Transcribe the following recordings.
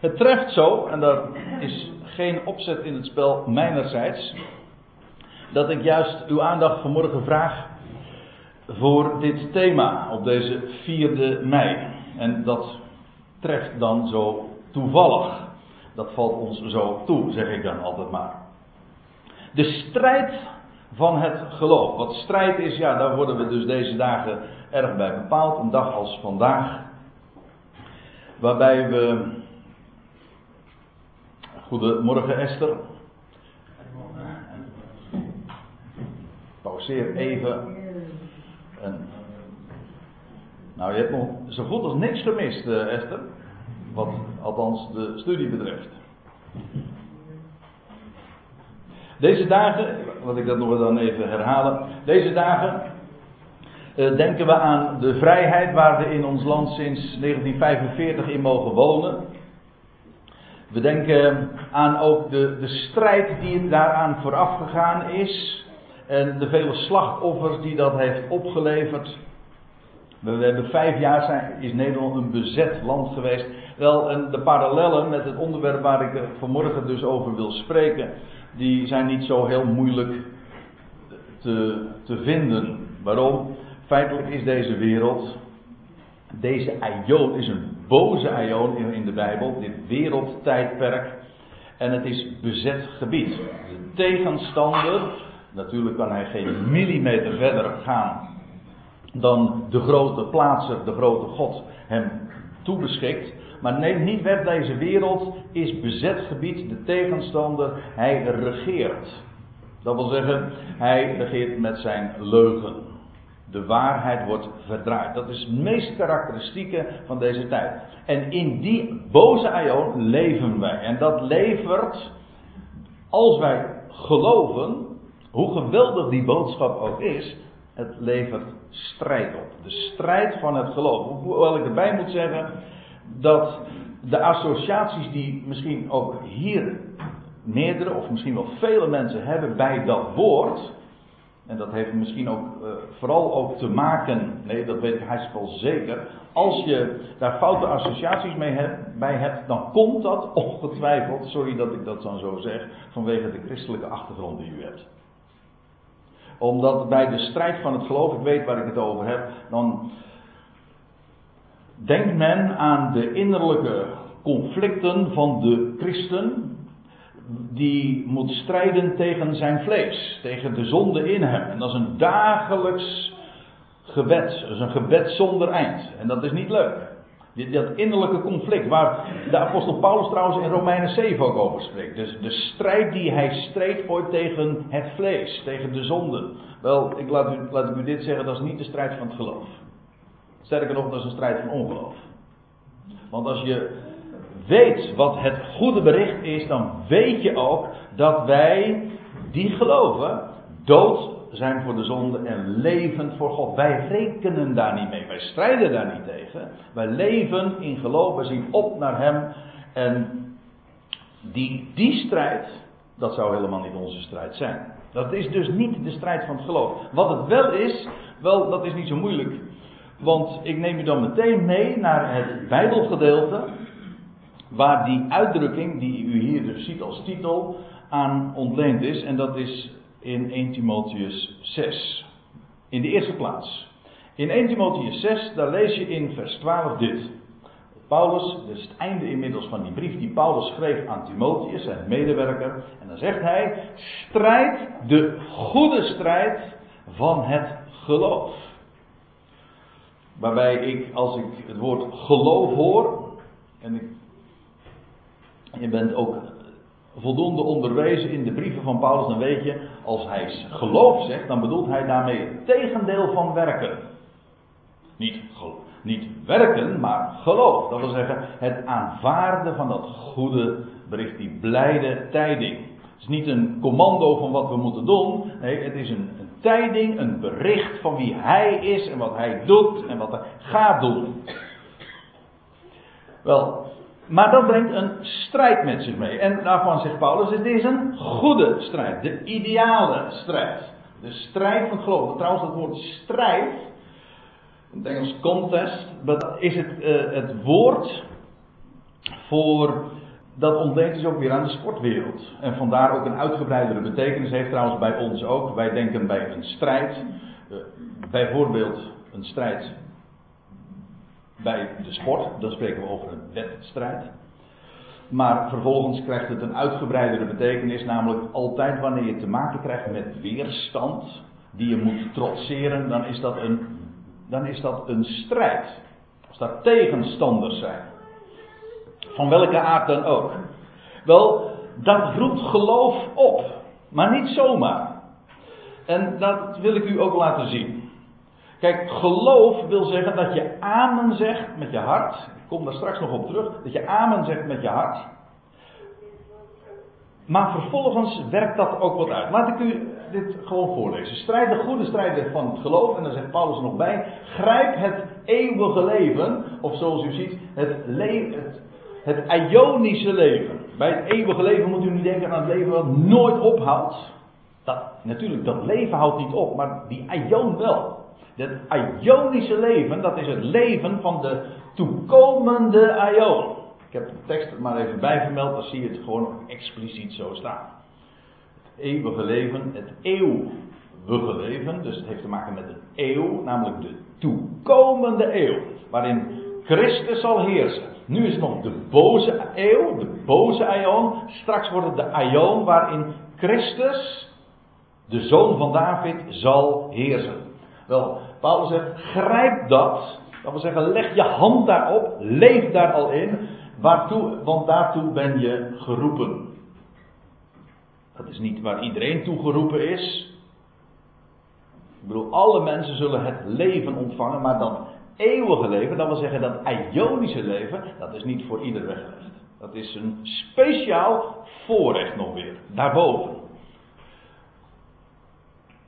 Het treft zo, en daar is geen opzet in het spel mijnerzijds, dat ik juist uw aandacht vanmorgen vraag voor dit thema op deze 4 mei. En dat treft dan zo toevallig. Dat valt ons zo toe, zeg ik dan altijd maar. De strijd van het geloof. Wat strijd is, ja, daar worden we dus deze dagen erg bij bepaald. Een dag als vandaag. Waarbij we. Goedemorgen Esther. Pauzeer even. En, nou, je hebt nog zo goed als niks gemist, uh, Esther. Wat althans de studie betreft. Deze dagen, wat ik dat nog dan even herhalen. Deze dagen uh, denken we aan de vrijheid waar we in ons land sinds 1945 in mogen wonen. We denken aan ook de, de strijd die daaraan vooraf gegaan is. En de vele slachtoffers die dat heeft opgeleverd. We, hebben vijf jaar zijn, is Nederland een bezet land geweest. Wel, en de parallellen met het onderwerp waar ik vanmorgen dus over wil spreken, die zijn niet zo heel moeilijk te, te vinden. Waarom? Feitelijk is deze wereld, deze aion is een boze aion in, in de Bijbel, dit wereldtijdperk. En het is bezet gebied. De tegenstander, natuurlijk kan hij geen millimeter verder gaan dan de grote plaatser, de grote God, hem toebeschikt. Maar neem niet weg, deze wereld is bezet gebied, de tegenstander, hij regeert. Dat wil zeggen, hij regeert met zijn leugen. De waarheid wordt verdraaid. Dat is het meest karakteristieke van deze tijd. En in die boze aion leven wij. En dat levert, als wij geloven, hoe geweldig die boodschap ook is, het levert strijd op. De strijd van het geloof. Hoewel ik erbij moet zeggen dat de associaties die misschien ook hier meerdere of misschien wel vele mensen hebben bij dat woord. En dat heeft misschien ook uh, vooral ook te maken, nee dat weet ik wel zeker. Als je daar foute associaties mee hebt, bij hebt, dan komt dat ongetwijfeld, sorry dat ik dat dan zo zeg, vanwege de christelijke achtergrond die u hebt omdat bij de strijd van het geloof, ik weet waar ik het over heb, dan denkt men aan de innerlijke conflicten van de christen. Die moet strijden tegen zijn vlees, tegen de zonde in hem. En dat is een dagelijks gebed. Dat is een gebed zonder eind. En dat is niet leuk. Dat innerlijke conflict, waar de apostel Paulus trouwens in Romeinen 7 ook over spreekt. Dus de strijd die hij streed ooit tegen het vlees, tegen de zonde. Wel, ik laat, u, laat ik u dit zeggen, dat is niet de strijd van het geloof. Sterker nog, dat is een strijd van ongeloof. Want als je weet wat het goede bericht is, dan weet je ook dat wij die geloven dood zijn voor de zonde en levend voor God. Wij rekenen daar niet mee. Wij strijden daar niet tegen. Wij leven in geloof. Wij zien op naar Hem. En die, die strijd, dat zou helemaal niet onze strijd zijn. Dat is dus niet de strijd van het geloof. Wat het wel is, wel, dat is niet zo moeilijk. Want ik neem u dan meteen mee naar het Bijbelgedeelte. Waar die uitdrukking, die u hier dus ziet als titel, aan ontleend is. En dat is in 1 Timotheus 6. In de eerste plaats. In 1 Timotheus 6, daar lees je in vers 12 dit. Paulus, dit is het einde inmiddels van die brief die Paulus schreef aan Timotheus, zijn medewerker. En dan zegt hij: strijd de goede strijd van het geloof. Waarbij ik, als ik het woord geloof hoor, en ik, je bent ook voldoende onderwezen in de brieven van Paulus, dan weet je, als hij geloof zegt, dan bedoelt hij daarmee het tegendeel van werken. Niet, niet werken, maar geloof. Dat wil zeggen, het aanvaarden van dat goede bericht, die blijde tijding. Het is niet een commando van wat we moeten doen. Nee, het is een, een tijding, een bericht van wie hij is en wat hij doet en wat hij gaat doen. Wel, maar dat brengt een strijd met zich mee. En daarvan zegt Paulus, het is een goede strijd. De ideale strijd. De strijd van geloof. Trouwens, dat woord strijd, in het Engels contest, is het, uh, het woord voor dat ontleent dus ook weer aan de sportwereld. En vandaar ook een uitgebreidere betekenis heeft trouwens bij ons ook. Wij denken bij een strijd, uh, bijvoorbeeld een strijd bij de sport, dan spreken we over een wedstrijd. Maar vervolgens krijgt het een uitgebreidere betekenis, namelijk altijd wanneer je te maken krijgt met weerstand die je moet trotseren, dan is dat een, dan is dat een strijd. Als daar tegenstanders zijn. Van welke aard dan ook. Wel, dat roept geloof op. Maar niet zomaar. En dat wil ik u ook laten zien. Kijk, geloof wil zeggen dat je amen zegt met je hart. Ik kom daar straks nog op terug. Dat je amen zegt met je hart. Maar vervolgens werkt dat ook wat uit. Laat ik u dit gewoon voorlezen. Strijd de goede strijd van het geloof. En dan zegt Paulus nog bij. Grijp het eeuwige leven. Of zoals u ziet, het, le het, het Ionische leven. Bij het eeuwige leven moet u niet denken aan het leven wat nooit ophoudt. Dat, natuurlijk, dat leven houdt niet op. Maar die Ion wel. Het Ionische leven, dat is het leven van de toekomende Ion. Ik heb de tekst er maar even bij vermeld, dan zie je het gewoon expliciet zo staan. Het eeuwige leven, het eeuwige leven, dus het heeft te maken met een eeuw, namelijk de toekomende eeuw, waarin Christus zal heersen. Nu is het nog de boze eeuw, de boze Ion. Straks wordt het de Ion waarin Christus, de zoon van David, zal heersen. Wel, Paulus zegt, grijp dat. Dat wil zeggen, leg je hand daarop, leef daar al in. Waartoe, want daartoe ben je geroepen. Dat is niet waar iedereen toe geroepen is. Ik bedoel, alle mensen zullen het leven ontvangen, maar dat eeuwige leven, dat wil zeggen dat ionische leven, dat is niet voor ieder weggelegd. Dat is een speciaal voorrecht nog weer, daarboven.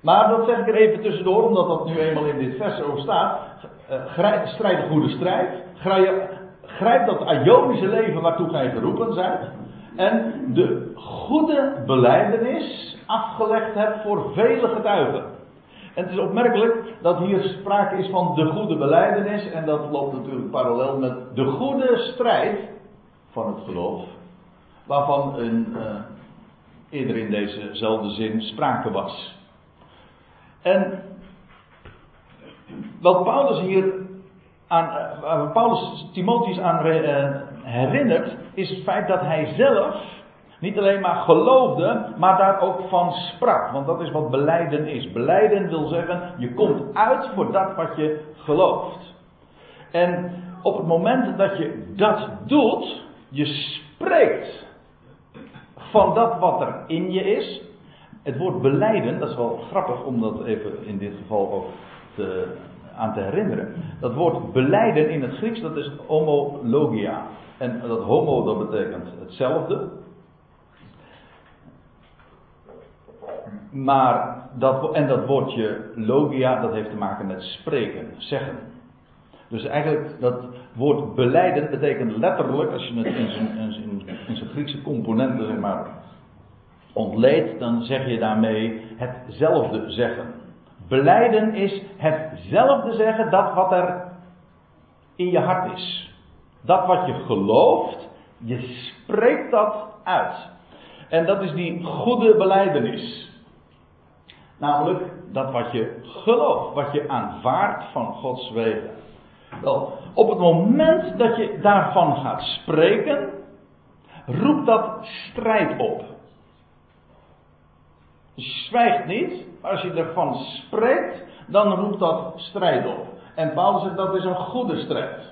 Maar dat zeg ik er even tussendoor, omdat dat nu eenmaal in dit vers zo staat. Uh, strijd de goede strijd. Grijp dat Ionische leven waartoe gij geroepen zijt. En de goede beleidenis afgelegd hebt voor vele getuigen. En het is opmerkelijk dat hier sprake is van de goede beleidenis. En dat loopt natuurlijk parallel met de goede strijd van het geloof. Waarvan een, uh, eerder in dezezelfde zin sprake was. En wat Paulus hier aan, eh, Paulus Timotheus aan eh, herinnert, is het feit dat hij zelf niet alleen maar geloofde, maar daar ook van sprak. Want dat is wat beleiden is. Beleiden wil zeggen, je komt uit voor dat wat je gelooft. En op het moment dat je dat doet, je spreekt van dat wat er in je is, het woord beleiden, dat is wel grappig om dat even in dit geval ook te, aan te herinneren. Dat woord beleiden in het Grieks, dat is homologia. En dat homo, dat betekent hetzelfde. Maar dat, en dat woordje logia, dat heeft te maken met spreken, zeggen. Dus eigenlijk, dat woord beleiden betekent letterlijk, als je het in in in zijn Griekse componenten zeg maar, ontleedt, dan zeg je daarmee hetzelfde zeggen. Beleiden is hetzelfde zeggen, dat wat er in je hart is. Dat wat je gelooft, je spreekt dat uit. En dat is die goede beleidenis. Namelijk dat wat je gelooft, wat je aanvaardt van Gods wegen. Wel, op het moment dat je daarvan gaat spreken, roept dat strijd op. Zwijgt niet, maar als je ervan spreekt, dan roept dat strijd op. En Paulus zegt dat is een goede strijd.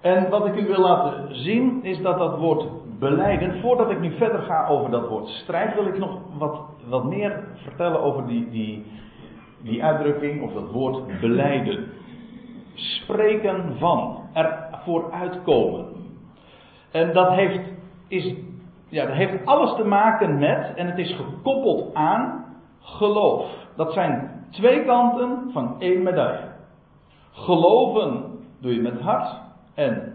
En wat ik u wil laten zien is dat dat woord beleiden, voordat ik nu verder ga over dat woord strijd, wil ik nog wat, wat meer vertellen over die, die, die uitdrukking of dat woord beleiden. Spreken van, er vooruitkomen. En dat heeft, is ja, dat heeft alles te maken met, en het is gekoppeld aan, geloof. Dat zijn twee kanten van één medaille. Geloven doe je met het hart en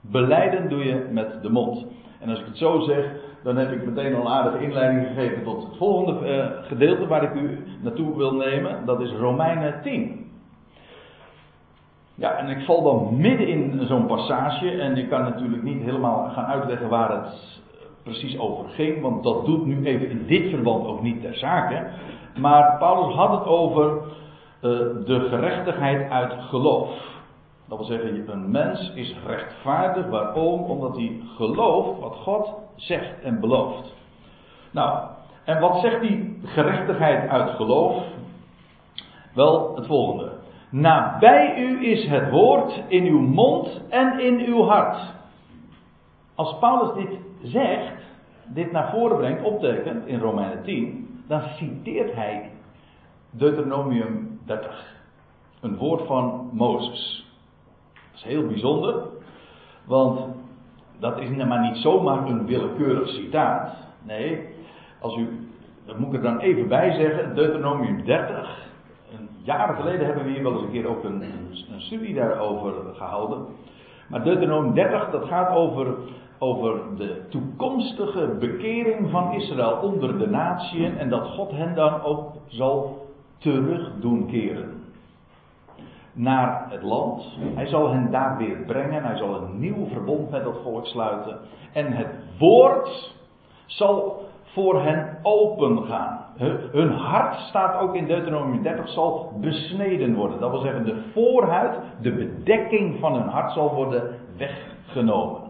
beleiden doe je met de mond. En als ik het zo zeg, dan heb ik meteen al een aardige inleiding gegeven tot het volgende uh, gedeelte waar ik u naartoe wil nemen. Dat is Romeinen 10. Ja, en ik val dan midden in zo'n passage en ik kan natuurlijk niet helemaal gaan uitleggen waar het precies over ging, want dat doet nu even in dit verband ook niet ter zake. Maar Paulus had het over uh, de gerechtigheid uit geloof. Dat wil zeggen, een mens is rechtvaardig. Waarom? Omdat hij gelooft wat God zegt en belooft. Nou, en wat zegt die gerechtigheid uit geloof? Wel het volgende. Nabij u is het woord in uw mond en in uw hart. Als Paulus dit zegt, dit naar voren brengt, optekent in Romeinen 10, dan citeert hij Deuteronomium 30. Een woord van Mozes. Dat is heel bijzonder, want dat is maar niet zomaar een willekeurig citaat. Nee, als u, dat moet ik er dan even bij zeggen, Deuteronomium 30. Jaren geleden hebben we hier wel eens een keer ook een, een studie daarover gehouden. Maar Deuteronomium 30, dat gaat over over de toekomstige bekering van Israël onder de natieën en dat God hen dan ook zal terug doen keren naar het land. Hij zal hen daar weer brengen. Hij zal een nieuw verbond met dat volk sluiten. En het woord zal voor hen open gaan. Hun hart staat ook in Deuteronomium 30 zal besneden worden. Dat wil zeggen de voorhuid, de bedekking van hun hart zal worden weggenomen.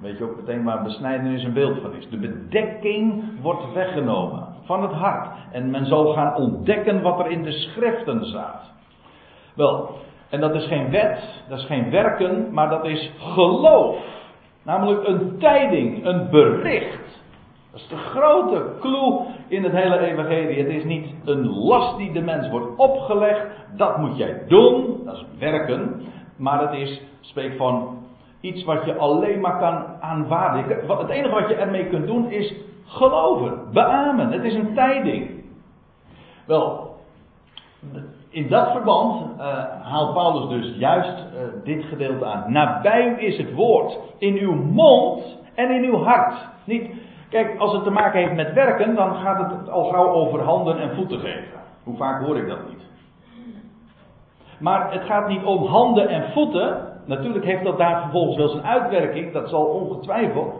Weet je ook meteen waar besnijdenis een beeld van is. De bedekking wordt weggenomen van het hart. En men zal gaan ontdekken wat er in de schriften staat. Wel, en dat is geen wet, dat is geen werken, maar dat is geloof. Namelijk een tijding, een bericht. Dat is de grote clue in het hele evangelie. Het is niet een last die de mens wordt opgelegd. Dat moet jij doen, dat is werken. Maar het is, spreek van Iets wat je alleen maar kan aanvaarden. Het enige wat je ermee kunt doen is geloven, beamen. Het is een tijding. Wel, in dat verband uh, haalt Paulus dus juist uh, dit gedeelte aan. Nabij u is het woord. In uw mond en in uw hart. Niet, kijk, als het te maken heeft met werken, dan gaat het al gauw over handen en voeten geven. Hoe vaak hoor ik dat niet? Maar het gaat niet om handen en voeten, Natuurlijk heeft dat daar vervolgens wel zijn uitwerking, dat zal ongetwijfeld.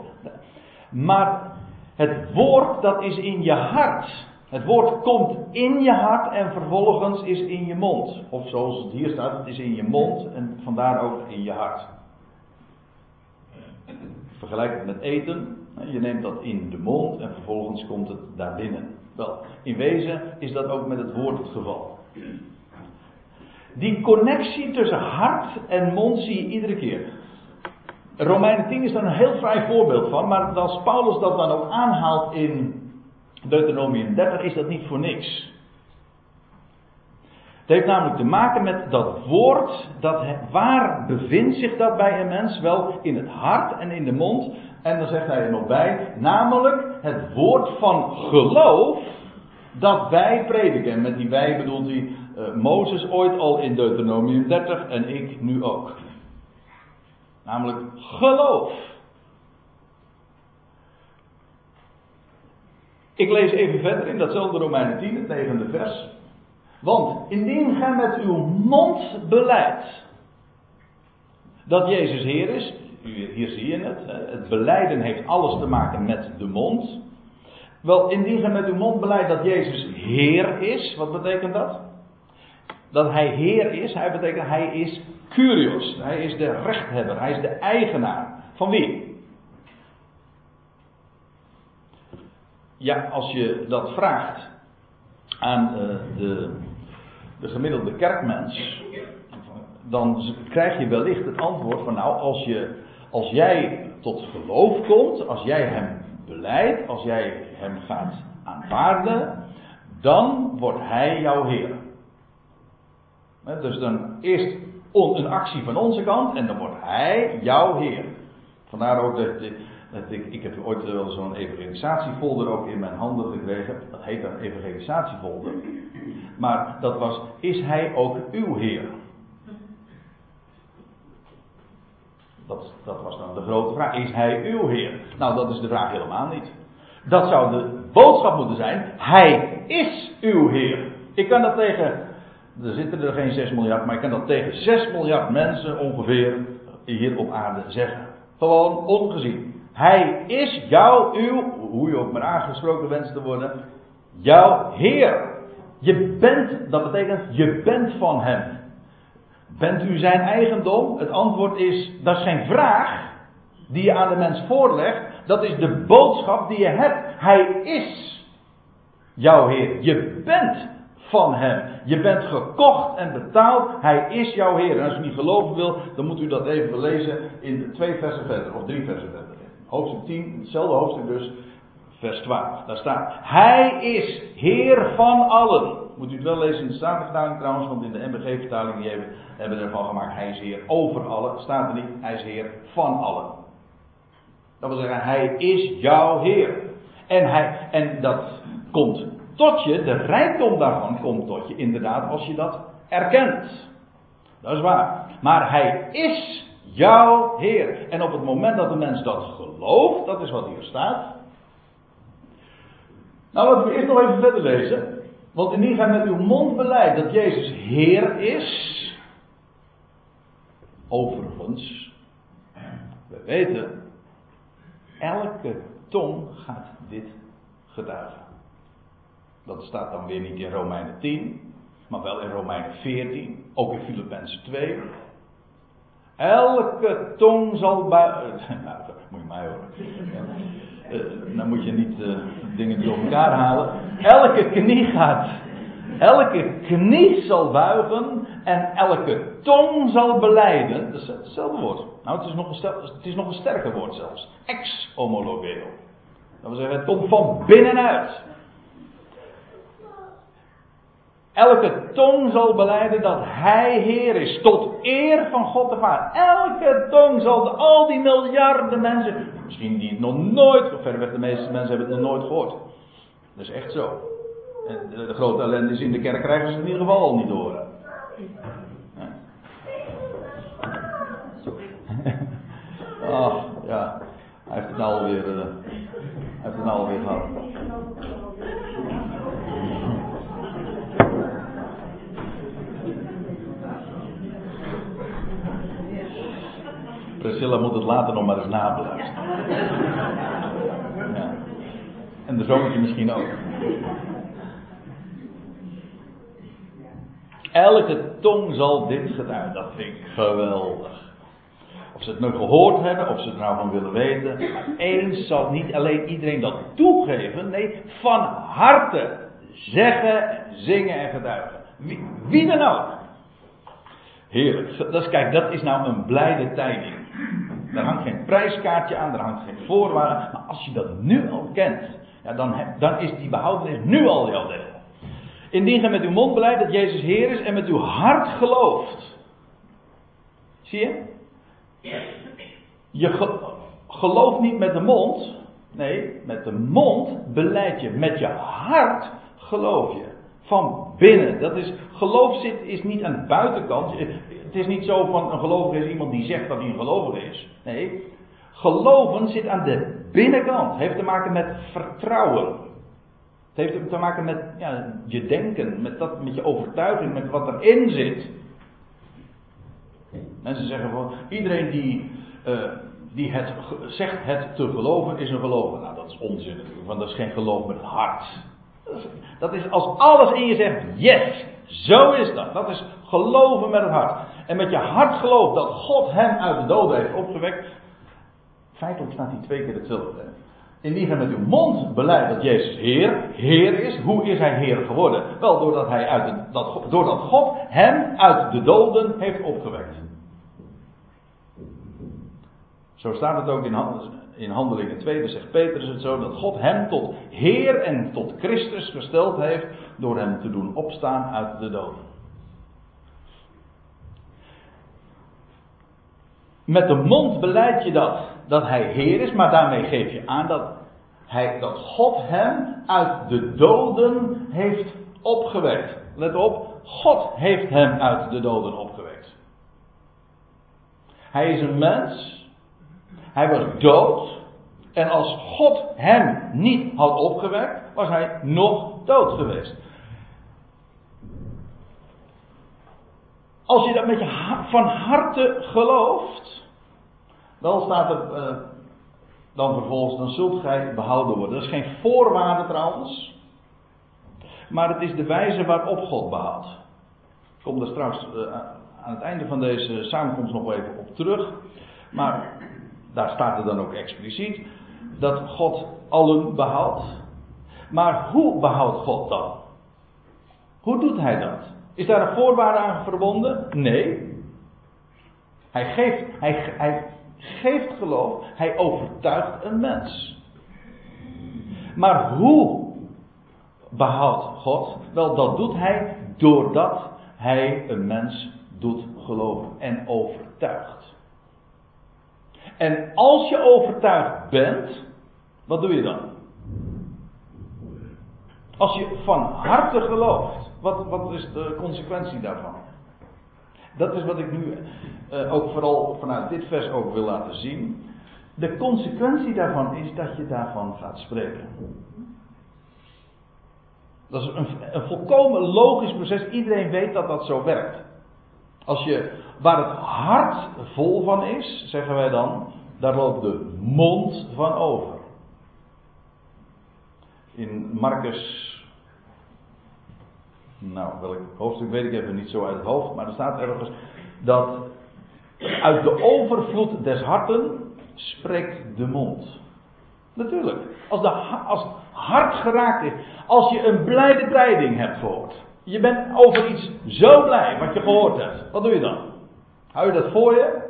Maar het woord dat is in je hart. Het woord komt in je hart en vervolgens is in je mond. Of zoals het hier staat, het is in je mond en vandaar ook in je hart. Vergelijk het met eten. Je neemt dat in de mond en vervolgens komt het daar binnen. Wel, in wezen is dat ook met het woord het geval. Die connectie tussen hart en mond zie je iedere keer. Romeinen 10 is daar een heel vrij voorbeeld van, maar als Paulus dat dan ook aanhaalt in Deuteronomium 30, is dat niet voor niks. Het heeft namelijk te maken met dat woord, dat, waar bevindt zich dat bij een mens? Wel in het hart en in de mond. En dan zegt hij er nog bij, namelijk het woord van geloof dat wij prediken. En met die wij bedoelt hij uh, Mozes ooit al in Deuteronomium 30 en ik nu ook. Namelijk geloof. Ik lees even verder in datzelfde Romeinen 10, het negende vers. Want indien gij met uw mond beleidt dat Jezus Heer is, hier zie je het, het beleiden heeft alles te maken met de mond. Wel, indien gij met uw mond beleidt dat Jezus Heer is, wat betekent dat? dat hij Heer is, hij betekent hij is Curios. Hij is de rechthebber, hij is de eigenaar. Van wie? Ja, als je dat vraagt aan uh, de, de gemiddelde kerkmens, dan krijg je wellicht het antwoord van nou, als, je, als jij tot geloof komt, als jij hem beleidt, als jij hem gaat aanvaarden, dan wordt hij jouw Heer. Dus dan eerst een actie van onze kant en dan wordt Hij jouw Heer. Vandaar ook dat, ik, ik heb ooit wel zo'n evangelisatiefolder ook in mijn handen gekregen. Dat heet dan evangelisatiefolder. Maar dat was, is Hij ook uw Heer? Dat, dat was dan de grote vraag. Is Hij uw Heer? Nou, dat is de vraag helemaal niet. Dat zou de boodschap moeten zijn. Hij is uw Heer. Ik kan dat tegen er zitten er geen 6 miljard, maar ik kan dat tegen 6 miljard mensen ongeveer hier op aarde zeggen. Gewoon ongezien. Hij is jouw, uw, hoe je ook maar aangesproken wenst te worden, jouw Heer. Je bent, dat betekent, je bent van Hem. Bent u zijn eigendom? Het antwoord is, dat is geen vraag die je aan de mens voorlegt. Dat is de boodschap die je hebt. Hij is jouw Heer. Je bent van Hem. Je bent gekocht en betaald. Hij is jouw Heer. En als u niet geloven wil, dan moet u dat even lezen in twee versen verder, of drie versen verder. Hoofdstuk 10, hetzelfde hoofdstuk dus, vers 12. Daar staat: Hij is Heer van allen. Moet u het wel lezen in de Statenvertaling trouwens, want in de MBG-vertaling die hebben, hebben ervan gemaakt: Hij is Heer over allen. Staat er niet, Hij is Heer van allen. Dat wil zeggen, Hij is jouw Heer. En, hij, en dat komt tot je, de rijkdom daarvan komt tot je, inderdaad, als je dat erkent. Dat is waar. Maar Hij is jouw Heer. En op het moment dat de mens dat gelooft, dat is wat hier staat. Nou, laten we eerst nog even verder lezen. Want indien gij met uw mond beleidt dat Jezus Heer is. Overigens, we weten, elke tong gaat dit getuigen. Dat staat dan weer niet in Romeinen 10, maar wel in Romeinen 14, ook in Filippenzen 2. Elke tong zal buigen. Nou, moet je mij horen. Uh, dan moet je niet uh, dingen door elkaar halen. Elke knie gaat. Elke knie zal buigen en elke tong zal beleiden. Dat is hetzelfde woord. Nou, het is nog een, het is nog een sterker woord zelfs. Ex-homologeo. Dat wil zeggen, het komt van binnenuit. Elke tong zal beleiden dat Hij Heer is, tot eer van God de Vader. Elke tong zal, al die miljarden mensen, misschien die het nog nooit, verreweg de meeste mensen hebben het nog nooit gehoord. Dat is echt zo. En de, grote ellende is in de kerk krijgen ze het in ieder geval al niet horen. Ach, ja. Hij heeft het nou alweer, uh, hij heeft het nou alweer gehad. Priscilla moet het later nog maar eens nabeluisteren. Ja. En de zoontje misschien ook. Elke tong zal dit getuigen. Dat vind ik geweldig. Of ze het nu gehoord hebben, of ze er nou van willen weten. Eens zal niet alleen iedereen dat toegeven. Nee, van harte zeggen, zingen en getuigen. Wie, wie dan ook. Heerlijk. Dat kijk, dat is nou een blijde tijding. Daar hangt geen prijskaartje aan, daar hangt geen voorwaarde. Maar als je dat nu al kent, ja, dan, dan is die behoudenis nu al jouw deel. Indien je met uw mond beleidt dat Jezus Heer is en met uw hart gelooft. Zie je? Je gelooft niet met de mond. Nee, met de mond beleid je. Met je hart geloof je. Van binnen. Dat is, geloof zit, is niet aan de buitenkant. Het is niet zo van een gelovige is iemand die zegt dat hij een gelovige is. Nee, geloven zit aan de binnenkant. Het heeft te maken met vertrouwen. Het heeft te maken met ja, je denken, met, dat, met je overtuiging, met wat erin zit. Mensen zeggen van, iedereen die, uh, die het, zegt het te geloven is een gelover. Nou, dat is onzin natuurlijk, want dat is geen geloof met het hart. Dat is als alles in je zegt, yes, zo is dat. Dat is geloven met het hart. En met je hart geloof dat God hem uit de doden heeft opgewekt. Feitelijk staat hij twee keer hetzelfde. Indien gij met uw mond beleidt dat Jezus Heer, Heer is, hoe is hij Heer geworden? Wel, doordat, hij uit dat, doordat God hem uit de doden heeft opgewekt. Zo staat het ook in, in Handelingen 2, dan zegt Petrus het zo, dat God hem tot Heer en tot Christus gesteld heeft door hem te doen opstaan uit de doden. Met de mond beleid je dat, dat hij Heer is, maar daarmee geef je aan dat, hij, dat God hem uit de doden heeft opgewekt. Let op, God heeft hem uit de doden opgewekt. Hij is een mens, hij was dood. En als God hem niet had opgewekt, was hij nog dood geweest. Als je dat met je van harte gelooft, dan staat er, uh, dan vervolgens, dan zult gij behouden worden. Dat is geen voorwaarde trouwens, maar het is de wijze waarop God behoudt. Ik kom daar straks uh, aan het einde van deze samenkomst nog even op terug. Maar daar staat er dan ook expliciet dat God allen behoudt. Maar hoe behoudt God dan? Hoe doet hij dat? Is daar een voorwaarde aan verbonden? Nee. Hij geeft, hij, hij geeft geloof, hij overtuigt een mens. Maar hoe behoudt God? Wel, dat doet hij doordat hij een mens doet geloven en overtuigt. En als je overtuigd bent, wat doe je dan? Als je van harte gelooft, wat, wat is de consequentie daarvan? Dat is wat ik nu uh, ook vooral vanuit dit vers ook wil laten zien. De consequentie daarvan is dat je daarvan gaat spreken. Dat is een, een volkomen logisch proces. Iedereen weet dat dat zo werkt. Als je, waar het hart vol van is, zeggen wij dan, daar loopt de mond van over. In Marcus, nou welk hoofdstuk weet ik even niet zo uit het hoofd, maar er staat ergens dat uit de overvloed des harten spreekt de mond. Natuurlijk, als, de, als hart geraakt is, als je een blijde tijding hebt gehoord, je bent over iets zo blij wat je gehoord hebt. Wat doe je dan? Hou je dat voor je?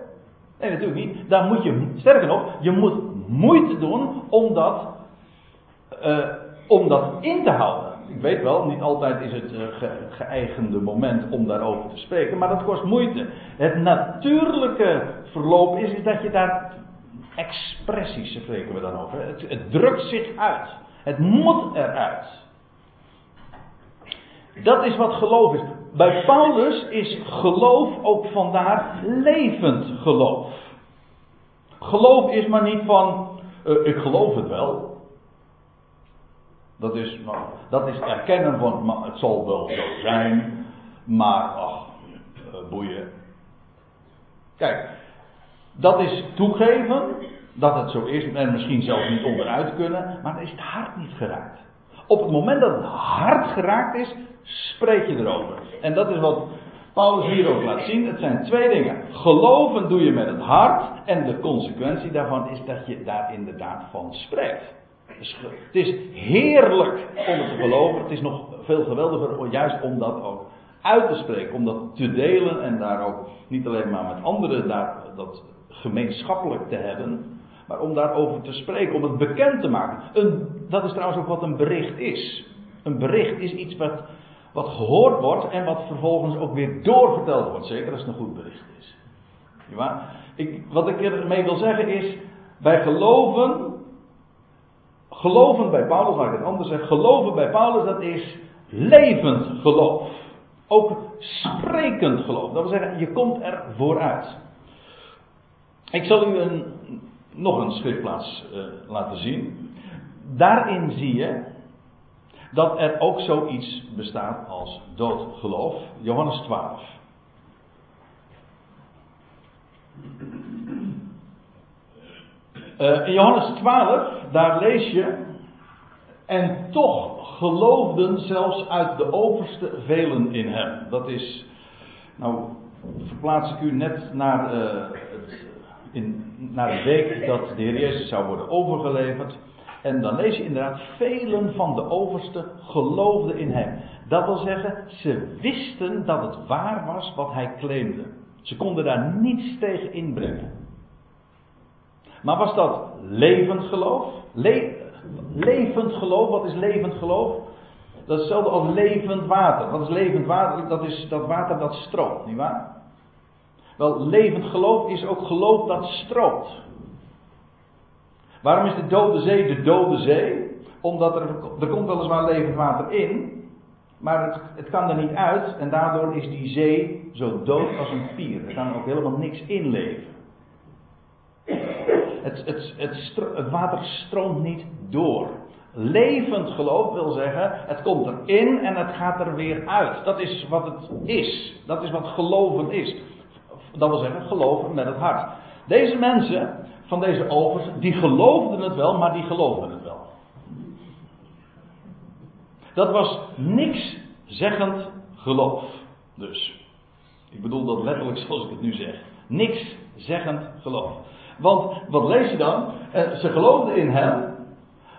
Nee, natuurlijk niet. Dan moet je, sterker nog, je moet moeite doen om dat, uh, om dat in te houden. Ik weet wel, niet altijd is het ge, geëigende moment om daarover te spreken, maar dat kost moeite. Het natuurlijke verloop is, dat je daar expressies spreken we dan over. Het, het drukt zich uit. Het moet eruit. Dat is wat geloof is. Bij Paulus is geloof ook vandaar levend geloof. Geloof is maar niet van, uh, ik geloof het wel. Dat is, dat is erkennen van, het zal wel zo zijn, maar ach, uh, boeien. Kijk, dat is toegeven dat het zo is en misschien zelfs niet onderuit kunnen, maar dan is het hart niet geraakt. Op het moment dat het hart geraakt is, spreek je erover. En dat is wat Paulus hier ook laat zien. Het zijn twee dingen. Geloven doe je met het hart. En de consequentie daarvan is dat je daar inderdaad van spreekt. Het is heerlijk om het te geloven. Het is nog veel geweldiger juist om dat ook uit te spreken. Om dat te delen en daar ook niet alleen maar met anderen daar, dat gemeenschappelijk te hebben. Maar om daarover te spreken, om het bekend te maken. Een, dat is trouwens ook wat een bericht is. Een bericht is iets wat, wat gehoord wordt en wat vervolgens ook weer doorverteld wordt. Zeker als het een goed bericht is. Ja, ik, wat ik ermee wil zeggen is, bij geloven, geloven bij Paulus, laat ik het anders zeggen, geloven bij Paulus dat is levend geloof. Ook sprekend geloof. Dat wil zeggen, je komt er vooruit. Ik zal u een nog een schriftplaats uh, laten zien. Daarin zie je dat er ook zoiets bestaat als doodgeloof. Johannes 12. Uh, in Johannes 12, daar lees je. En toch geloofden zelfs uit de overste velen in hem. Dat is. Nou, verplaats ik u net naar uh, het in, naar de week dat de Heer Jezus zou worden overgeleverd. En dan lees je inderdaad, velen van de oversten geloofden in hem. Dat wil zeggen, ze wisten dat het waar was wat hij claimde. Ze konden daar niets tegen inbrengen. Maar was dat levend geloof? Le levend geloof, wat is levend geloof? Dat is hetzelfde als levend water. Wat is levend water? Dat is dat water dat stroomt, nietwaar? Wel, levend geloof is ook geloof dat stroomt. Waarom is de dode zee de dode zee? Omdat er, er komt weliswaar levend water in, maar het, het kan er niet uit en daardoor is die zee zo dood als een pier. Er kan ook helemaal niks in leven. Het, het, het, water stroomt niet door. Levend geloof wil zeggen, het komt erin en het gaat er weer uit. Dat is wat het is. Dat is wat geloven is. Dat wil zeggen, geloven met het hart. Deze mensen van deze overs, die geloofden het wel, maar die geloofden het wel. Dat was niks zeggend geloof. Dus. Ik bedoel dat letterlijk zoals ik het nu zeg. Niks zeggend geloof. Want wat lees je dan? Eh, ze geloofden in hem,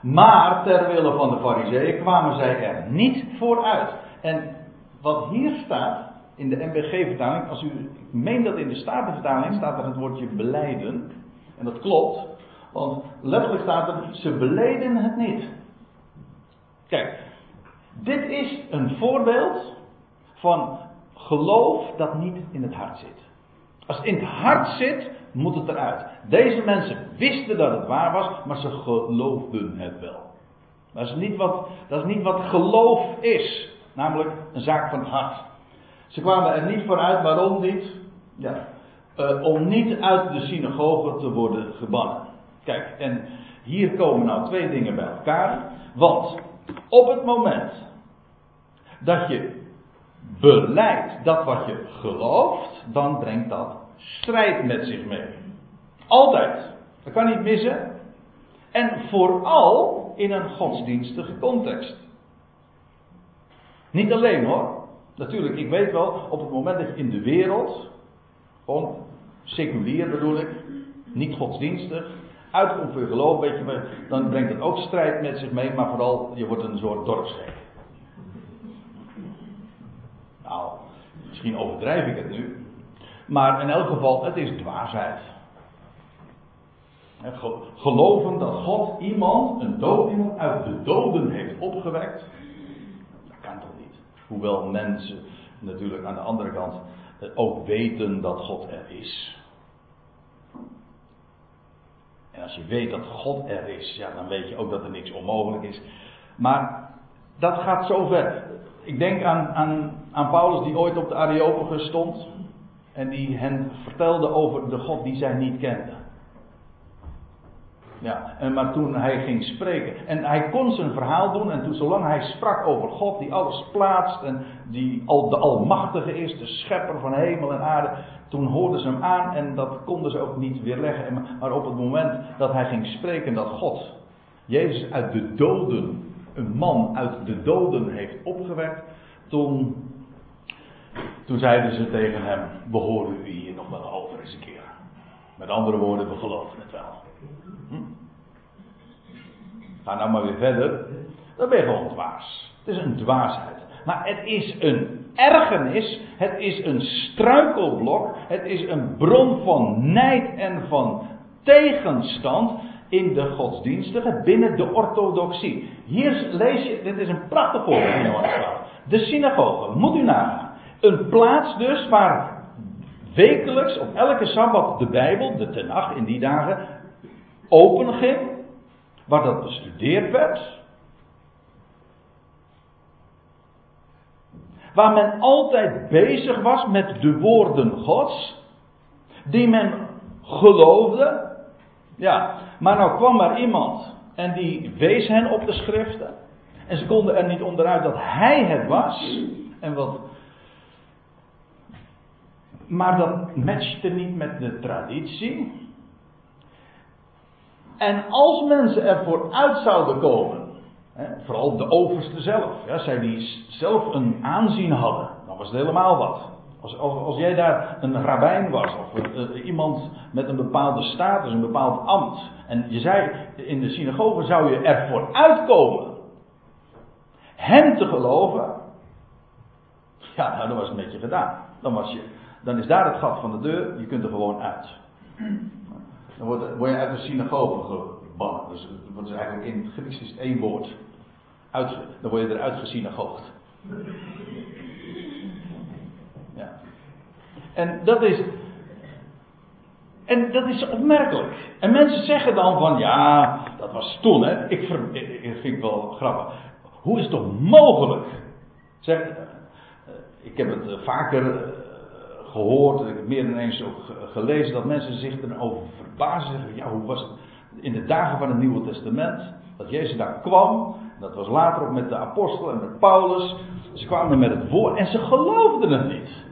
maar ter wille van de fariseeën kwamen zij er niet vooruit. En wat hier staat in de MBG-vertaling, als u, ik meen dat in de Statenvertaling staat er het woordje beleiden. En dat klopt, want letterlijk staat er, ze beleden het niet. Kijk, dit is een voorbeeld van geloof dat niet in het hart zit. Als het in het hart zit, moet het eruit. Deze mensen wisten dat het waar was, maar ze geloofden het wel. Dat is niet wat, dat is niet wat geloof is. Namelijk een zaak van het hart. Ze kwamen er niet vooruit, waarom niet? Ja, uh, om niet uit de synagoge te worden gebannen. Kijk, en hier komen nou twee dingen bij elkaar. Want op het moment dat je beleidt dat wat je gelooft, dan brengt dat strijd met zich mee. Altijd. Dat kan niet missen. En vooral in een godsdienstige context. Niet alleen hoor. Natuurlijk, ik weet wel, op het moment dat je in de wereld, gewoon seculier bedoel ik, niet godsdienstig, uitkomt voor je geloof, weet je, dan brengt het ook strijd met zich mee, maar vooral je wordt een soort dorpsgek. Nou, misschien overdrijf ik het nu, maar in elk geval, het is dwaasheid. Geloven dat God iemand, een dood iemand, uit de doden heeft opgewekt, dat kan toch niet. Hoewel mensen natuurlijk aan de andere kant ook weten dat God er is. En als je weet dat God er is, ja, dan weet je ook dat er niks onmogelijk is. Maar dat gaat zo ver. Ik denk aan, aan, aan Paulus die ooit op de Areopagus stond. En die hen vertelde over de God die zij niet kenden. Ja, en maar toen hij ging spreken. En hij kon zijn verhaal doen. En toen, zolang hij sprak over God die alles plaatst. En die al de Almachtige is, de schepper van hemel en aarde. Toen hoorden ze hem aan en dat konden ze ook niet weerleggen. Maar op het moment dat hij ging spreken dat God Jezus uit de doden, een man uit de doden heeft opgewekt. Toen, toen zeiden ze tegen hem: We horen u hier nog wel over eens een keer. Met andere woorden, we geloven het wel. Hm? Ga nou maar weer verder. Dan ben je gewoon dwaas. Het is een dwaasheid. Maar het is een ergernis. Het is een struikelblok. Het is een bron van nijd en van tegenstand in de godsdienstige, binnen de orthodoxie. Hier lees je, dit is een prachtig voorbeeld in De synagoge, moet u nagaan. Een plaats dus waar wekelijks op elke sabbat de Bijbel, de Tenach in die dagen, open ging. Waar dat bestudeerd werd. Waar men altijd bezig was met de woorden Gods. Die men geloofde. Ja, maar nou kwam er iemand en die wees hen op de schriften. En ze konden er niet onderuit dat hij het was. En wat. Maar dat matchte niet met de traditie. En als mensen ervoor uit zouden komen vooral de overste zelf. Ja, zij die zelf een aanzien hadden. Dan was het helemaal wat. Als, als, jij daar een rabbijn was. Of iemand met een bepaalde status, een bepaald ambt. En je zei in de synagoge zou je ervoor uitkomen. Hem te geloven. Ja, nou dan was het met je gedaan. Dan, was je, dan is daar het gat van de deur. Je kunt er gewoon uit. Dan word, je uit de synagoge gebannen. Dus dat is eigenlijk in het Grieks is één woord. Uit, dan word je eruit gesynagoogd. Ja. En dat is. En dat is opmerkelijk. En mensen zeggen dan van ja, dat was toen hè. Ik, ver, ik vind het wel grappig. Hoe is het toch mogelijk? Zeg, eh, ik heb het eh, vaker eh, gehoord, ik heb meer dan eens ook gelezen dat mensen zich erover verbazen. Ja, hoe was het? in de dagen van het Nieuwe Testament, dat Jezus daar kwam. Dat was later ook met de apostelen en met Paulus. Ze kwamen met het woord en ze geloofden het niet.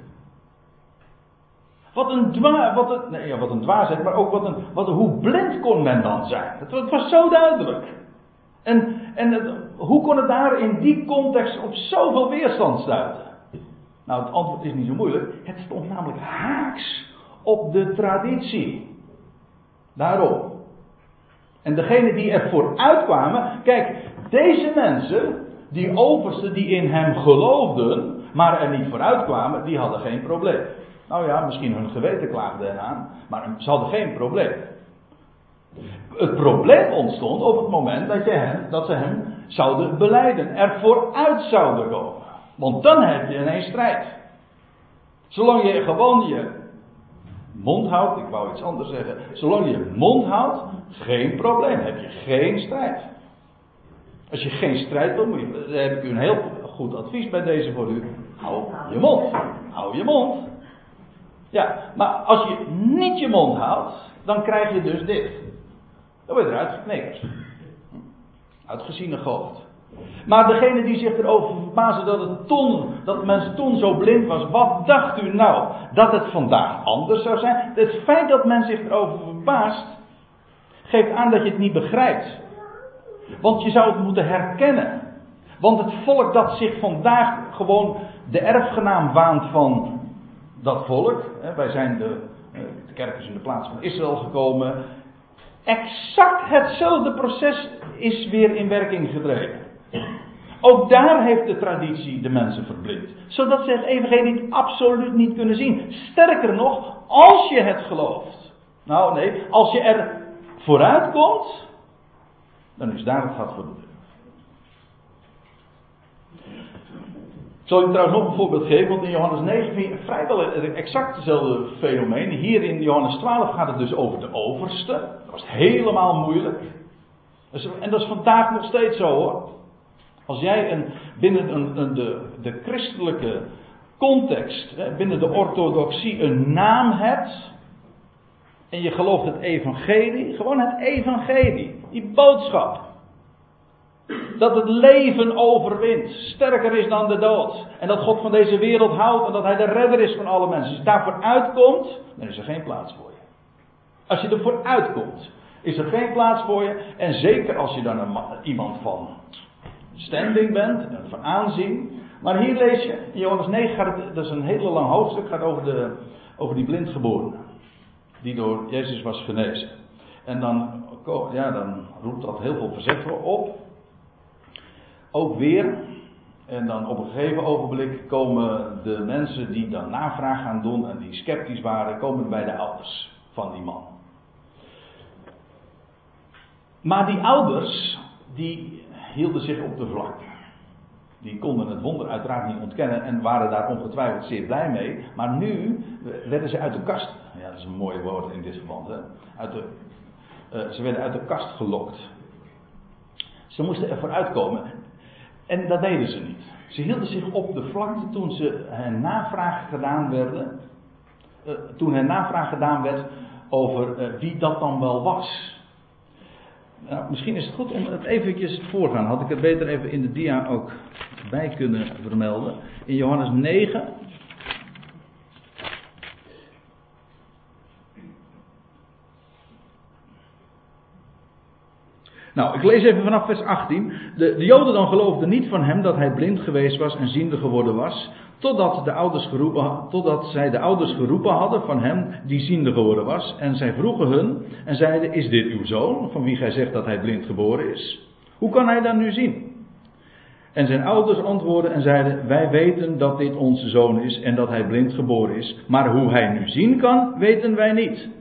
Wat een, dwa, wat een, nee, ja, wat een dwaasheid, maar ook wat een, wat hoe blind kon men dan zijn. Het, het was zo duidelijk. En, en hoe kon het daar in die context op zoveel weerstand stuiten? Nou, het antwoord is niet zo moeilijk. Het stond namelijk haaks op de traditie. Daarom. En degene die er vooruit kwamen, kijk, deze mensen, die oversten die in hem geloofden, maar er niet vooruit kwamen, die hadden geen probleem. Nou ja, misschien hun geweten klaagde eraan, maar ze hadden geen probleem. Het probleem ontstond op het moment dat, je hem, dat ze hem zouden beleiden, er vooruit zouden komen. Want dan heb je ineens strijd. Zolang je gewoon je mond houdt, ik wou iets anders zeggen, zolang je je mond houdt, geen probleem, heb je geen strijd. Als je geen strijd wil, dan heb ik u een heel goed advies bij deze voor u. Hou je mond. Hou je mond. Ja, maar als je niet je mond houdt, dan krijg je dus dit. Dan word je eruit geknikkerd. Uitgezien hoofd. Maar degene die zich erover verbazen dat het toen, dat mensen toen zo blind was, wat dacht u nou? Dat het vandaag anders zou zijn? Het feit dat men zich erover verbaast, geeft aan dat je het niet begrijpt. Want je zou het moeten herkennen. Want het volk dat zich vandaag gewoon de erfgenaam waant van dat volk. Wij zijn de, eh, de kerk is in de plaats van Israël gekomen. Exact hetzelfde proces is weer in werking gedreven. Ook daar heeft de traditie de mensen verblind. Zodat ze het evangelie absoluut niet kunnen zien. Sterker nog, als je het gelooft. Nou nee, als je er vooruit komt, dan is daar het gat voor de deur. Ik je trouwens nog een voorbeeld geven, want in Johannes 9 vind je vrijwel exact hetzelfde fenomeen. Hier in Johannes 12 gaat het dus over de overste. Dat was helemaal moeilijk. En dat is vandaag nog steeds zo hoor. Als jij een, binnen een, een, de, de christelijke context, binnen de orthodoxie, een naam hebt. En je gelooft het evangelie, gewoon het evangelie, die boodschap. Dat het leven overwint, sterker is dan de dood. En dat God van deze wereld houdt en dat Hij de redder is van alle mensen. Als je daarvoor uitkomt, dan is er geen plaats voor je. Als je ervoor uitkomt, is er geen plaats voor je. En zeker als je dan een, iemand van standing bent, van aanzien. Maar hier lees je, in Johannes 9 gaat het, dat is een hele lang hoofdstuk, gaat over, de, over die blindgeborene. Die door Jezus was genezen. En dan, ja, dan roept dat heel veel verzet op. Ook weer. En dan op een gegeven ogenblik komen de mensen die dan navraag gaan doen en die sceptisch waren, komen bij de ouders van die man. Maar die ouders, die hielden zich op de vlakte. Die konden het wonder uiteraard niet ontkennen en waren daar ongetwijfeld zeer blij mee. Maar nu werden ze uit de kast. Ja, dat is een mooi woord in dit verband. Hè? Uit de, uh, ze werden uit de kast gelokt. Ze moesten er vooruit komen. En dat deden ze niet. Ze hielden zich op de vlakte toen ze hen navraag gedaan werden. Uh, toen hen navraag gedaan werd over wie dat dan wel was. Nou, misschien is het goed om het eventjes voorgaan. Had ik het beter even in de dia ook bij kunnen vermelden. In Johannes 9. Nou, ik lees even vanaf vers 18. De, de Joden dan geloofden niet van hem dat hij blind geweest was en ziende geworden was. Totdat, de ouders geroepen, totdat zij de ouders geroepen hadden van hem die ziende geworden was. En zij vroegen hun en zeiden: Is dit uw zoon, van wie gij zegt dat hij blind geboren is? Hoe kan hij dan nu zien? En zijn ouders antwoordden en zeiden: Wij weten dat dit onze zoon is en dat hij blind geboren is. Maar hoe hij nu zien kan, weten wij niet.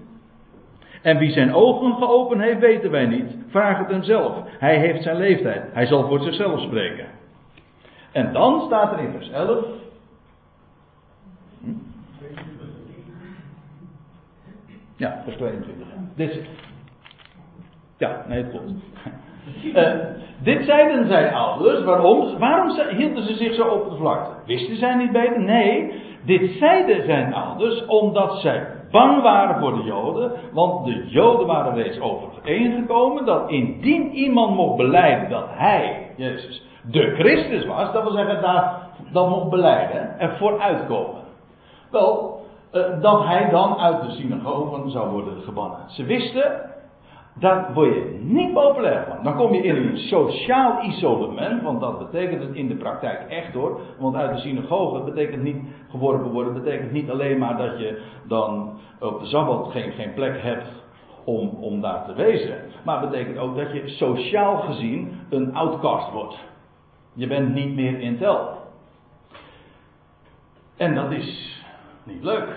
En wie zijn ogen geopend heeft, weten wij niet. Vraag het hem zelf. Hij heeft zijn leeftijd. Hij zal voor zichzelf spreken. En dan staat er in vers 11. Ja, vers 22. Dit. Ja, nee, het klopt. Uh, dit zeiden zij ouders. Waarom? Waarom hielden ze zich zo op de vlakte? Wisten zij niet beter? Nee, dit zeiden zijn ouders omdat zij bang waren voor de Joden, want de Joden waren reeds overeengekomen dat indien iemand mocht beleiden dat hij, Jezus, de Christus was, dat wil zeggen daar dat mocht beleiden en vooruitkomen. Wel, eh, dat hij dan uit de synagogen zou worden gebannen. Ze wisten, daar word je niet populair van. Dan kom je in een sociaal isolement, want dat betekent het in de praktijk echt hoor. Want uit de synagoge betekent niet geworpen worden, betekent niet alleen maar dat je dan op de Sabbat geen, geen plek hebt om, om daar te wezen. Maar betekent ook dat je sociaal gezien een outcast wordt. Je bent niet meer in tel. En dat is niet leuk.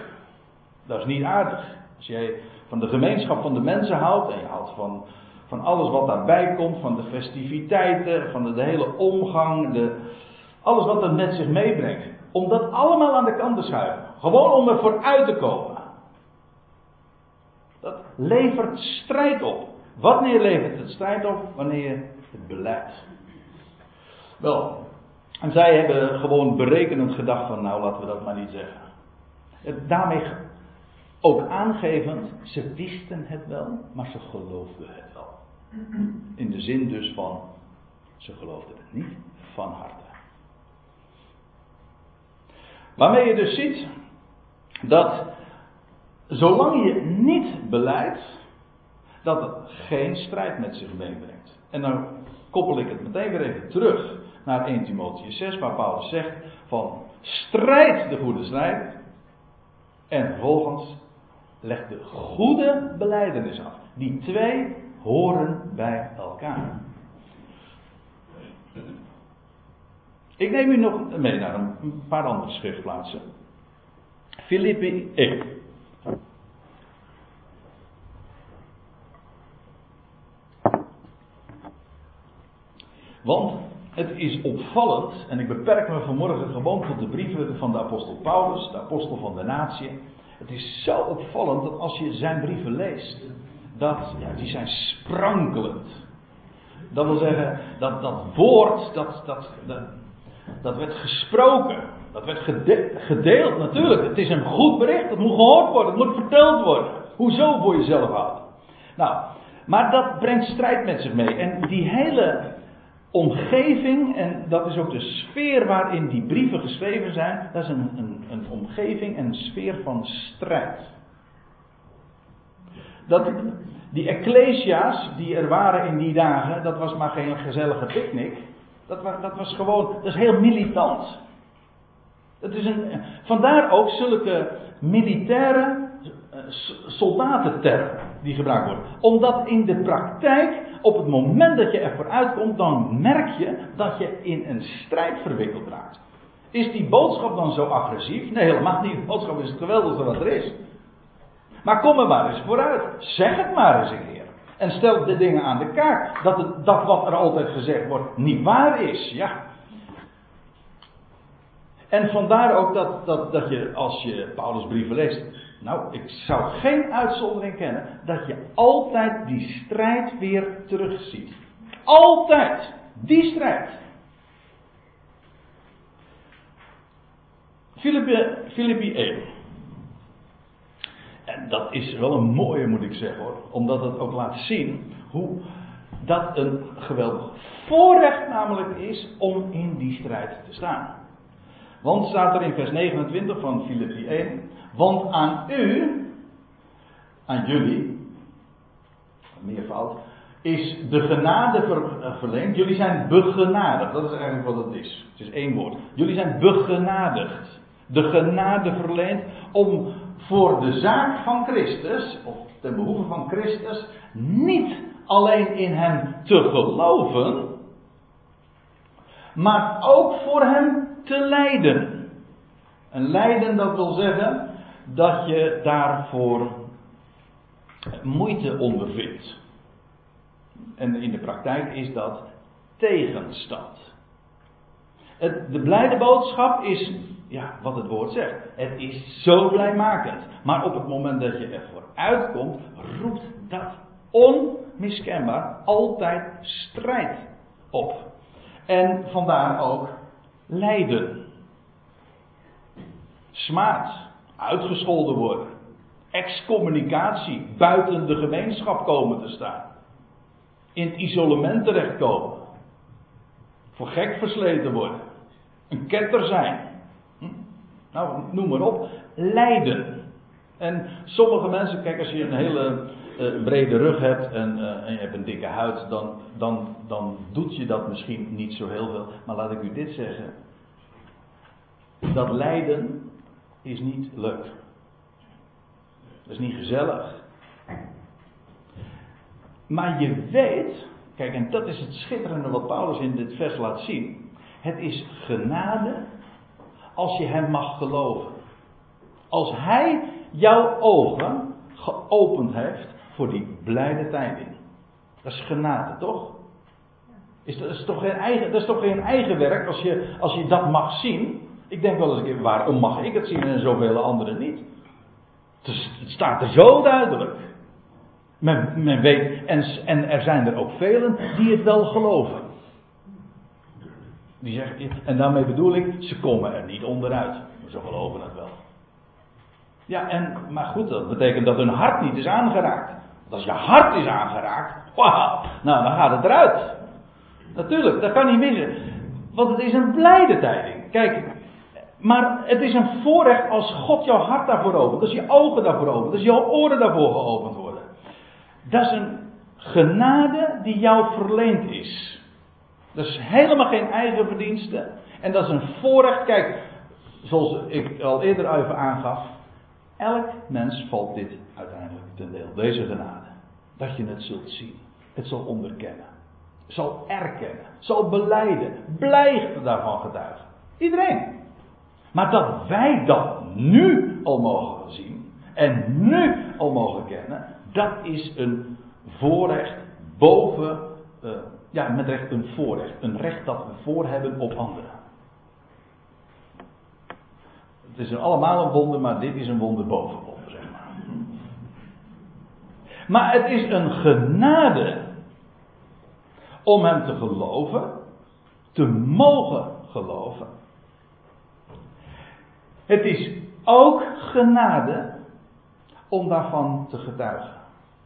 Dat is niet aardig. Als jij van de gemeenschap van de mensen houdt en je houdt van, van alles wat daarbij komt, van de festiviteiten, van de, hele omgang, de, alles wat het met zich meebrengt. Om dat allemaal aan de kant te schuiven. Gewoon om er vooruit te komen. Dat levert strijd op. Wanneer levert het strijd op? Wanneer je het beleidt. Wel, en zij hebben gewoon berekenend gedacht van nou laten we dat maar niet zeggen. Daarmee ook aangevend, ze wisten het wel, maar ze geloofden het wel. In de zin dus van, ze geloofden het niet van harte. Waarmee je dus ziet dat zolang je niet beleidt, dat het geen strijd met zich meebrengt. En dan koppel ik het meteen weer even terug naar 1 Timotheus 6, waar Paulus zegt van strijd de goede strijd. En vervolgens leg de goede beleidenis af. Die twee horen bij elkaar. Ik neem u nog mee naar een paar andere schriftplaatsen. Filippi 1. Want het is opvallend, en ik beperk me vanmorgen gewoon tot de brieven van de apostel Paulus, de apostel van de natie. Het is zo opvallend dat als je zijn brieven leest, dat, ja, die zijn sprankelend. Dat wil zeggen, dat, dat woord, dat, dat, dat, werd gesproken. Dat werd gedeeld natuurlijk. Het is een goed bericht. Het moet gehoord worden. Het moet verteld worden. Hoezo voor jezelf houden. Nou, maar dat brengt strijd met zich mee. En die hele omgeving, en dat is ook de sfeer waarin die brieven geschreven zijn, dat is een, een, een omgeving en een sfeer van strijd. Dat, die ecclesia's die er waren in die dagen, dat was maar geen gezellige picknick. Dat, was, dat was gewoon, dat is heel militant. Dat is een, vandaar ook zulke militaire eh, soldatentermen die gebruikt worden. Omdat in de praktijk, op het moment dat je er vooruit komt, dan merk je dat je in een strijd verwikkeld raakt. Is die boodschap dan zo agressief? Nee, helemaal niet. De boodschap is het geweldigste wat er is. Maar kom er maar eens vooruit. Zeg het maar eens een keer. En stel de dingen aan de kaart. Dat, het, dat wat er altijd gezegd wordt niet waar is. Ja. En vandaar ook dat, dat, dat je, als je Paulus brieven leest, nou, ik zou geen uitzondering kennen dat je altijd die strijd weer terugziet. Altijd die strijd. Filippi 1. En dat is wel een mooie, moet ik zeggen hoor. Omdat het ook laat zien hoe dat een geweldig voorrecht namelijk is om in die strijd te staan. Want staat er in vers 29 van Filippi 1. Want aan u, aan jullie, meervoud, is de genade ver, verleend. Jullie zijn begenadigd. Dat is eigenlijk wat het is. Het is één woord. Jullie zijn begenadigd. De genade verleend om voor de zaak van Christus, of ten behoeve van Christus, niet alleen in hem te geloven, maar ook voor hem te lijden. En lijden, dat wil zeggen dat je daarvoor moeite ondervindt. En in de praktijk is dat tegenstand. Het, de blijde boodschap is, ja, wat het woord zegt. Het is zo blijmakend. Maar op het moment dat je ervoor uitkomt, roept dat onmiskenbaar altijd strijd op. En vandaar ook lijden. Smaad. Uitgescholden worden. excommunicatie, buiten de gemeenschap komen te staan. In het isolement terechtkomen. Voor gek versleten worden. Een ketter zijn. Hm? Nou, noem maar op. Lijden. En sommige mensen, kijk, als je een hele uh, brede rug hebt en, uh, en, je hebt een dikke huid, dan, dan, dan doet je dat misschien niet zo heel veel. Maar laat ik u dit zeggen. Dat lijden is niet leuk. Dat is niet gezellig. Maar je weet, kijk, en dat is het schitterende wat Paulus in dit vers laat zien. Het is genade als je hem mag geloven. Als hij jouw ogen geopend heeft voor die blijde tijding. Dat is genade, toch? Is dat, is toch geen eigen, dat is toch geen eigen werk als je, als je dat mag zien? Ik denk wel eens een waarom mag ik het zien en zoveel anderen niet? Het staat er zo duidelijk. Men, men weet, en, en er zijn er ook velen die het wel geloven. Die zeggen, en daarmee bedoel ik, ze komen er niet onderuit. Maar ze geloven het wel. Ja, en, maar goed, dat betekent dat hun hart niet is aangeraakt. Als je hart is aangeraakt, wauw, nou dan gaat het eruit. Natuurlijk, dat kan niet missen. Want het is een blijde tijding. Kijk, maar het is een voorrecht als God jouw hart daarvoor opent. Als je ogen daarvoor opent. Als jouw oren daarvoor geopend worden. Dat is een genade die jou verleend is. Dat is helemaal geen eigen verdienste. En dat is een voorrecht. Kijk, zoals ik al eerder even aangaf. Elk mens valt dit uiteindelijk ten deel. Deze genade. Dat je het zult zien. Het zal onderkennen. Zal erkennen. Zal beleiden. Blijft daarvan getuigen. Iedereen. Maar dat wij dat nu al mogen zien en nu al mogen kennen, dat is een voorrecht boven, uh, ja, met recht een voorrecht. Een recht dat we voor hebben op anderen. Het is allemaal een wonder, maar dit is een wonder boven wonder, zeg maar. Maar het is een genade om hem te geloven, te mogen geloven het is ook genade om daarvan te getuigen.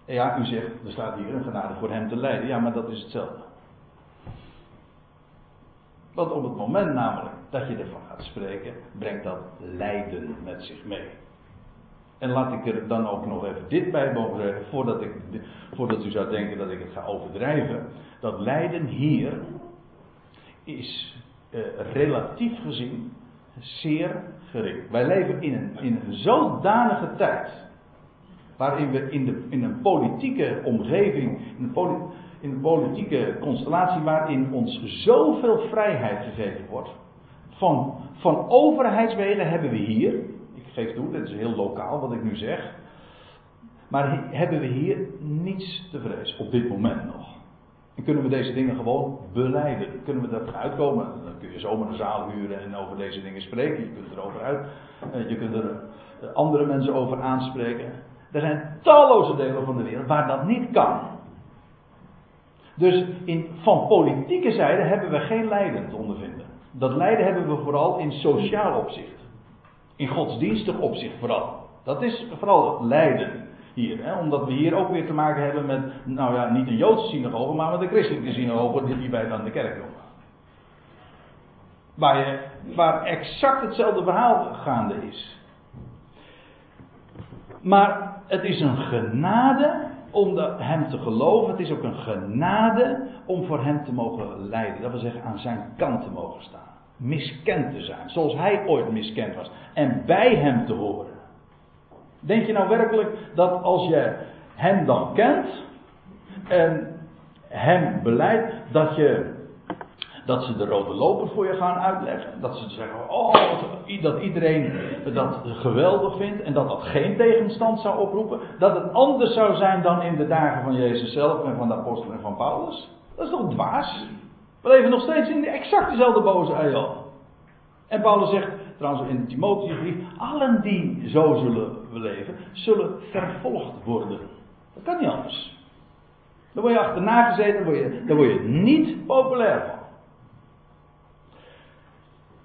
Ja, u zegt, er staat hier een genade voor hem te lijden. Ja, maar dat is hetzelfde. Want op het moment namelijk dat je ervan gaat spreken, brengt dat lijden met zich mee. En laat ik er dan ook nog even dit bij mogen zeggen, voordat, ik, voordat u zou denken dat ik het ga overdrijven. Dat lijden hier is eh, relatief gezien zeer gering. Wij leven in een, in een zodanige tijd. Waarin we in, de, in een politieke omgeving, in een, in politieke constellatie, waarin ons zoveel vrijheid gegeven wordt. Van, van hebben we hier, geef toe, dit is heel lokaal wat ik nu zeg. Maar hebben we hier niets te vrezen, op dit moment nog. En kunnen we deze dingen gewoon beleiden. Kunnen we er uitkomen. Dan kun je zomaar een zaal huren en over deze dingen spreken. Je kunt erover uit. Eh, je kunt er eh, andere mensen over aanspreken. Er zijn talloze delen van de wereld waar dat niet kan. Dus in, van politieke zijde hebben we geen lijden te ondervinden. Dat lijden hebben we vooral in sociaal opzicht. In godsdienstig opzicht vooral. Dat is vooral het lijden hier. Hè? Omdat we hier ook weer te maken hebben met, nou ja, niet een Joodse synagoge, maar met een christelijke synagoge die bij dan de kerk doen. Waar, je, waar exact hetzelfde verhaal gaande is. Maar het is een genade om de, hem te geloven. Het is ook een genade om voor hem te mogen lijden. Dat wil zeggen aan zijn kant te mogen staan. Miskend te zijn. Zoals hij ooit miskend was. En bij hem te horen. Denk je nou werkelijk dat als je hem dan kent en hem beleidt, dat, je, dat ze de rode loper voor je gaan uitleggen? Dat ze zeggen, oh, dat iedereen dat geweldig vindt en dat dat geen tegenstand zou oproepen? Dat het anders zou zijn dan in de dagen van Jezus zelf en van de apostel en van Paulus? Dat is toch dwaas? We leven nog steeds in de exact dezelfde boze eeuw. En Paulus zegt, trouwens in de Timotheusbrief, allen die zo zullen leven, zullen vervolgd worden. Dat kan niet anders. Dan word je achterna gezeten, dan word je, dan word je niet populair van.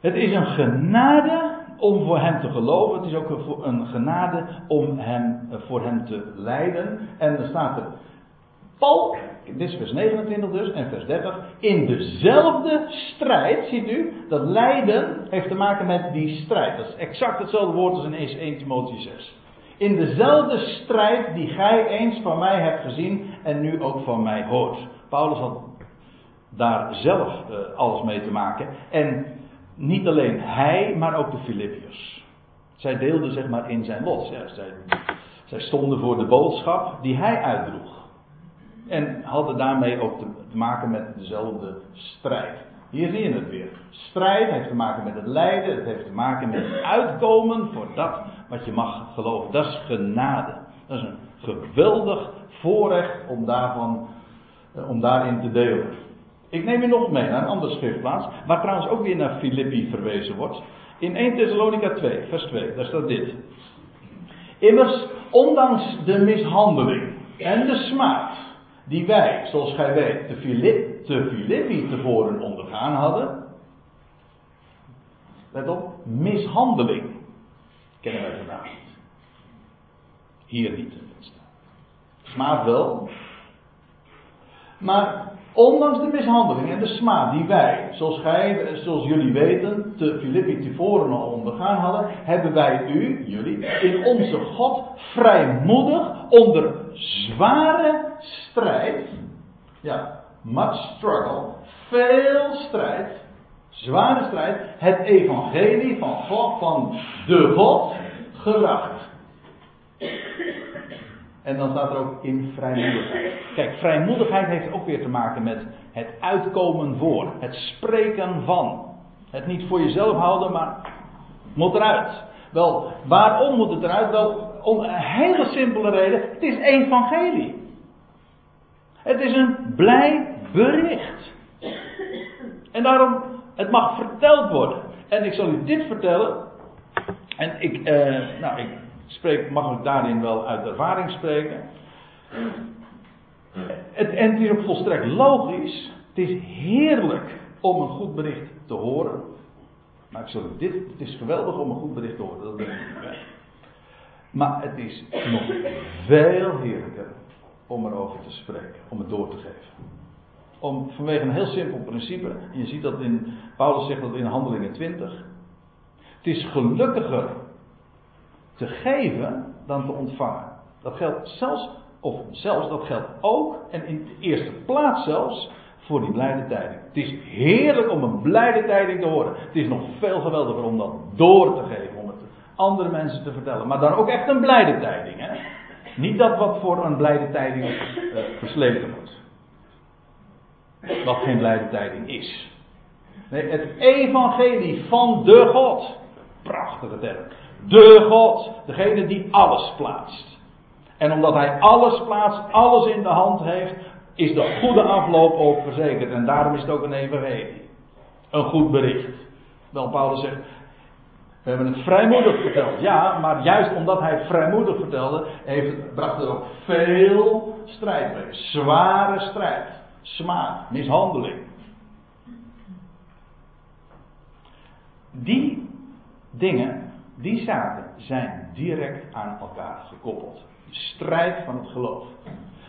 Het is een genade om voor hem te geloven. Het is ook een genade om hem, voor hem te lijden. En er staat er, Paul, dit is vers 29 dus en vers 30, in dezelfde strijd, ziet u, dat lijden heeft te maken met die strijd. Dat is exact hetzelfde woord als in 1 Timotheüs 6. In dezelfde strijd die gij eens van mij hebt gezien en nu ook van mij hoort. Paulus had daar zelf uh, alles mee te maken. En niet alleen hij, maar ook de Filippiërs. Zij deelden zeg maar in zijn lot. Zij, zij stonden voor de boodschap die hij uitdroeg. En hadden daarmee ook te, te maken met dezelfde strijd. Hier zie je het weer. Strijd heeft te maken met het lijden, het heeft te maken met het uitkomen voor dat wat je mag geloven. Dat is genade. Dat is een geweldig voorrecht om, daarvan, eh, om daarin te delen. Ik neem u nog mee naar een andere schriftplaats, waar trouwens ook weer naar Filippi verwezen wordt. In 1 Thessalonica 2, vers 2, daar staat dit. Immers, ondanks de mishandeling en de smaad die wij, zoals gij weet, te, Filip, te Filippi tevoren ondergaan hadden. Let op, mishandeling. Kennen wij vandaag niet. Hier niet tenminste. Smaad wel. Maar ondanks de mishandeling en de smaad die wij, zoals gij, zoals jullie weten, te Filippi tevoren al ondergaan hadden, hebben wij u, jullie, in onze God vrijmoedig onder zware strijd, ja, much struggle, veel strijd, zware strijd, het evangelie van God, van de God, gebracht. En dan staat er ook in vrijmoedigheid. Kijk, vrijmoedigheid heeft ook weer te maken met het uitkomen voor, het spreken van. Het niet voor jezelf houden, maar moet eruit. Wel, waarom moet het eruit? Wel, om een hele simpele reden. Het is evangelie. Het is een blij bericht. En daarom, het mag verteld worden. En ik zal u dit vertellen. En ik, eh, nou, ik mag ik daarin wel uit ervaring spreken. Het, en het is volstrekt logisch. Het is heerlijk om een goed bericht te horen. Maar ik zal dit, het is geweldig om een goed bericht te horen, dat ik Maar het is nog veel heerlijker om erover te spreken, om het door te geven. Om, vanwege een heel simpel principe, je ziet dat in, Paulus zegt dat in Handelingen 20. Het is gelukkiger te geven dan te ontvangen. Dat geldt zelfs, of zelfs, dat geldt ook, en in de eerste plaats zelfs, voor die blijde tijding. Het is heerlijk om een blijde tijding te horen. Het is nog veel geweldiger om dat door te geven, om het andere mensen te vertellen. Maar dan ook echt een blijde tijding. Hè? Niet dat wat voor een blijde tijding uh, versleten wordt. Wat geen blijde tijding is. Nee, het evangelie van de God. Prachtige term. De God, degene die alles plaatst. En omdat hij alles plaatst, alles in de hand heeft, is de goede afloop ook verzekerd. En daarom is het ook een evangelie. Een goed bericht. Wel, Paulus zegt, we hebben het vrijmoedig verteld. Ja, maar juist omdat hij het vrijmoedig vertelde, heeft, bracht er ook veel strijd mee. Zware strijd. Smaad, mishandeling. Die dingen die zaken zijn direct aan elkaar gekoppeld. strijd van het geloof.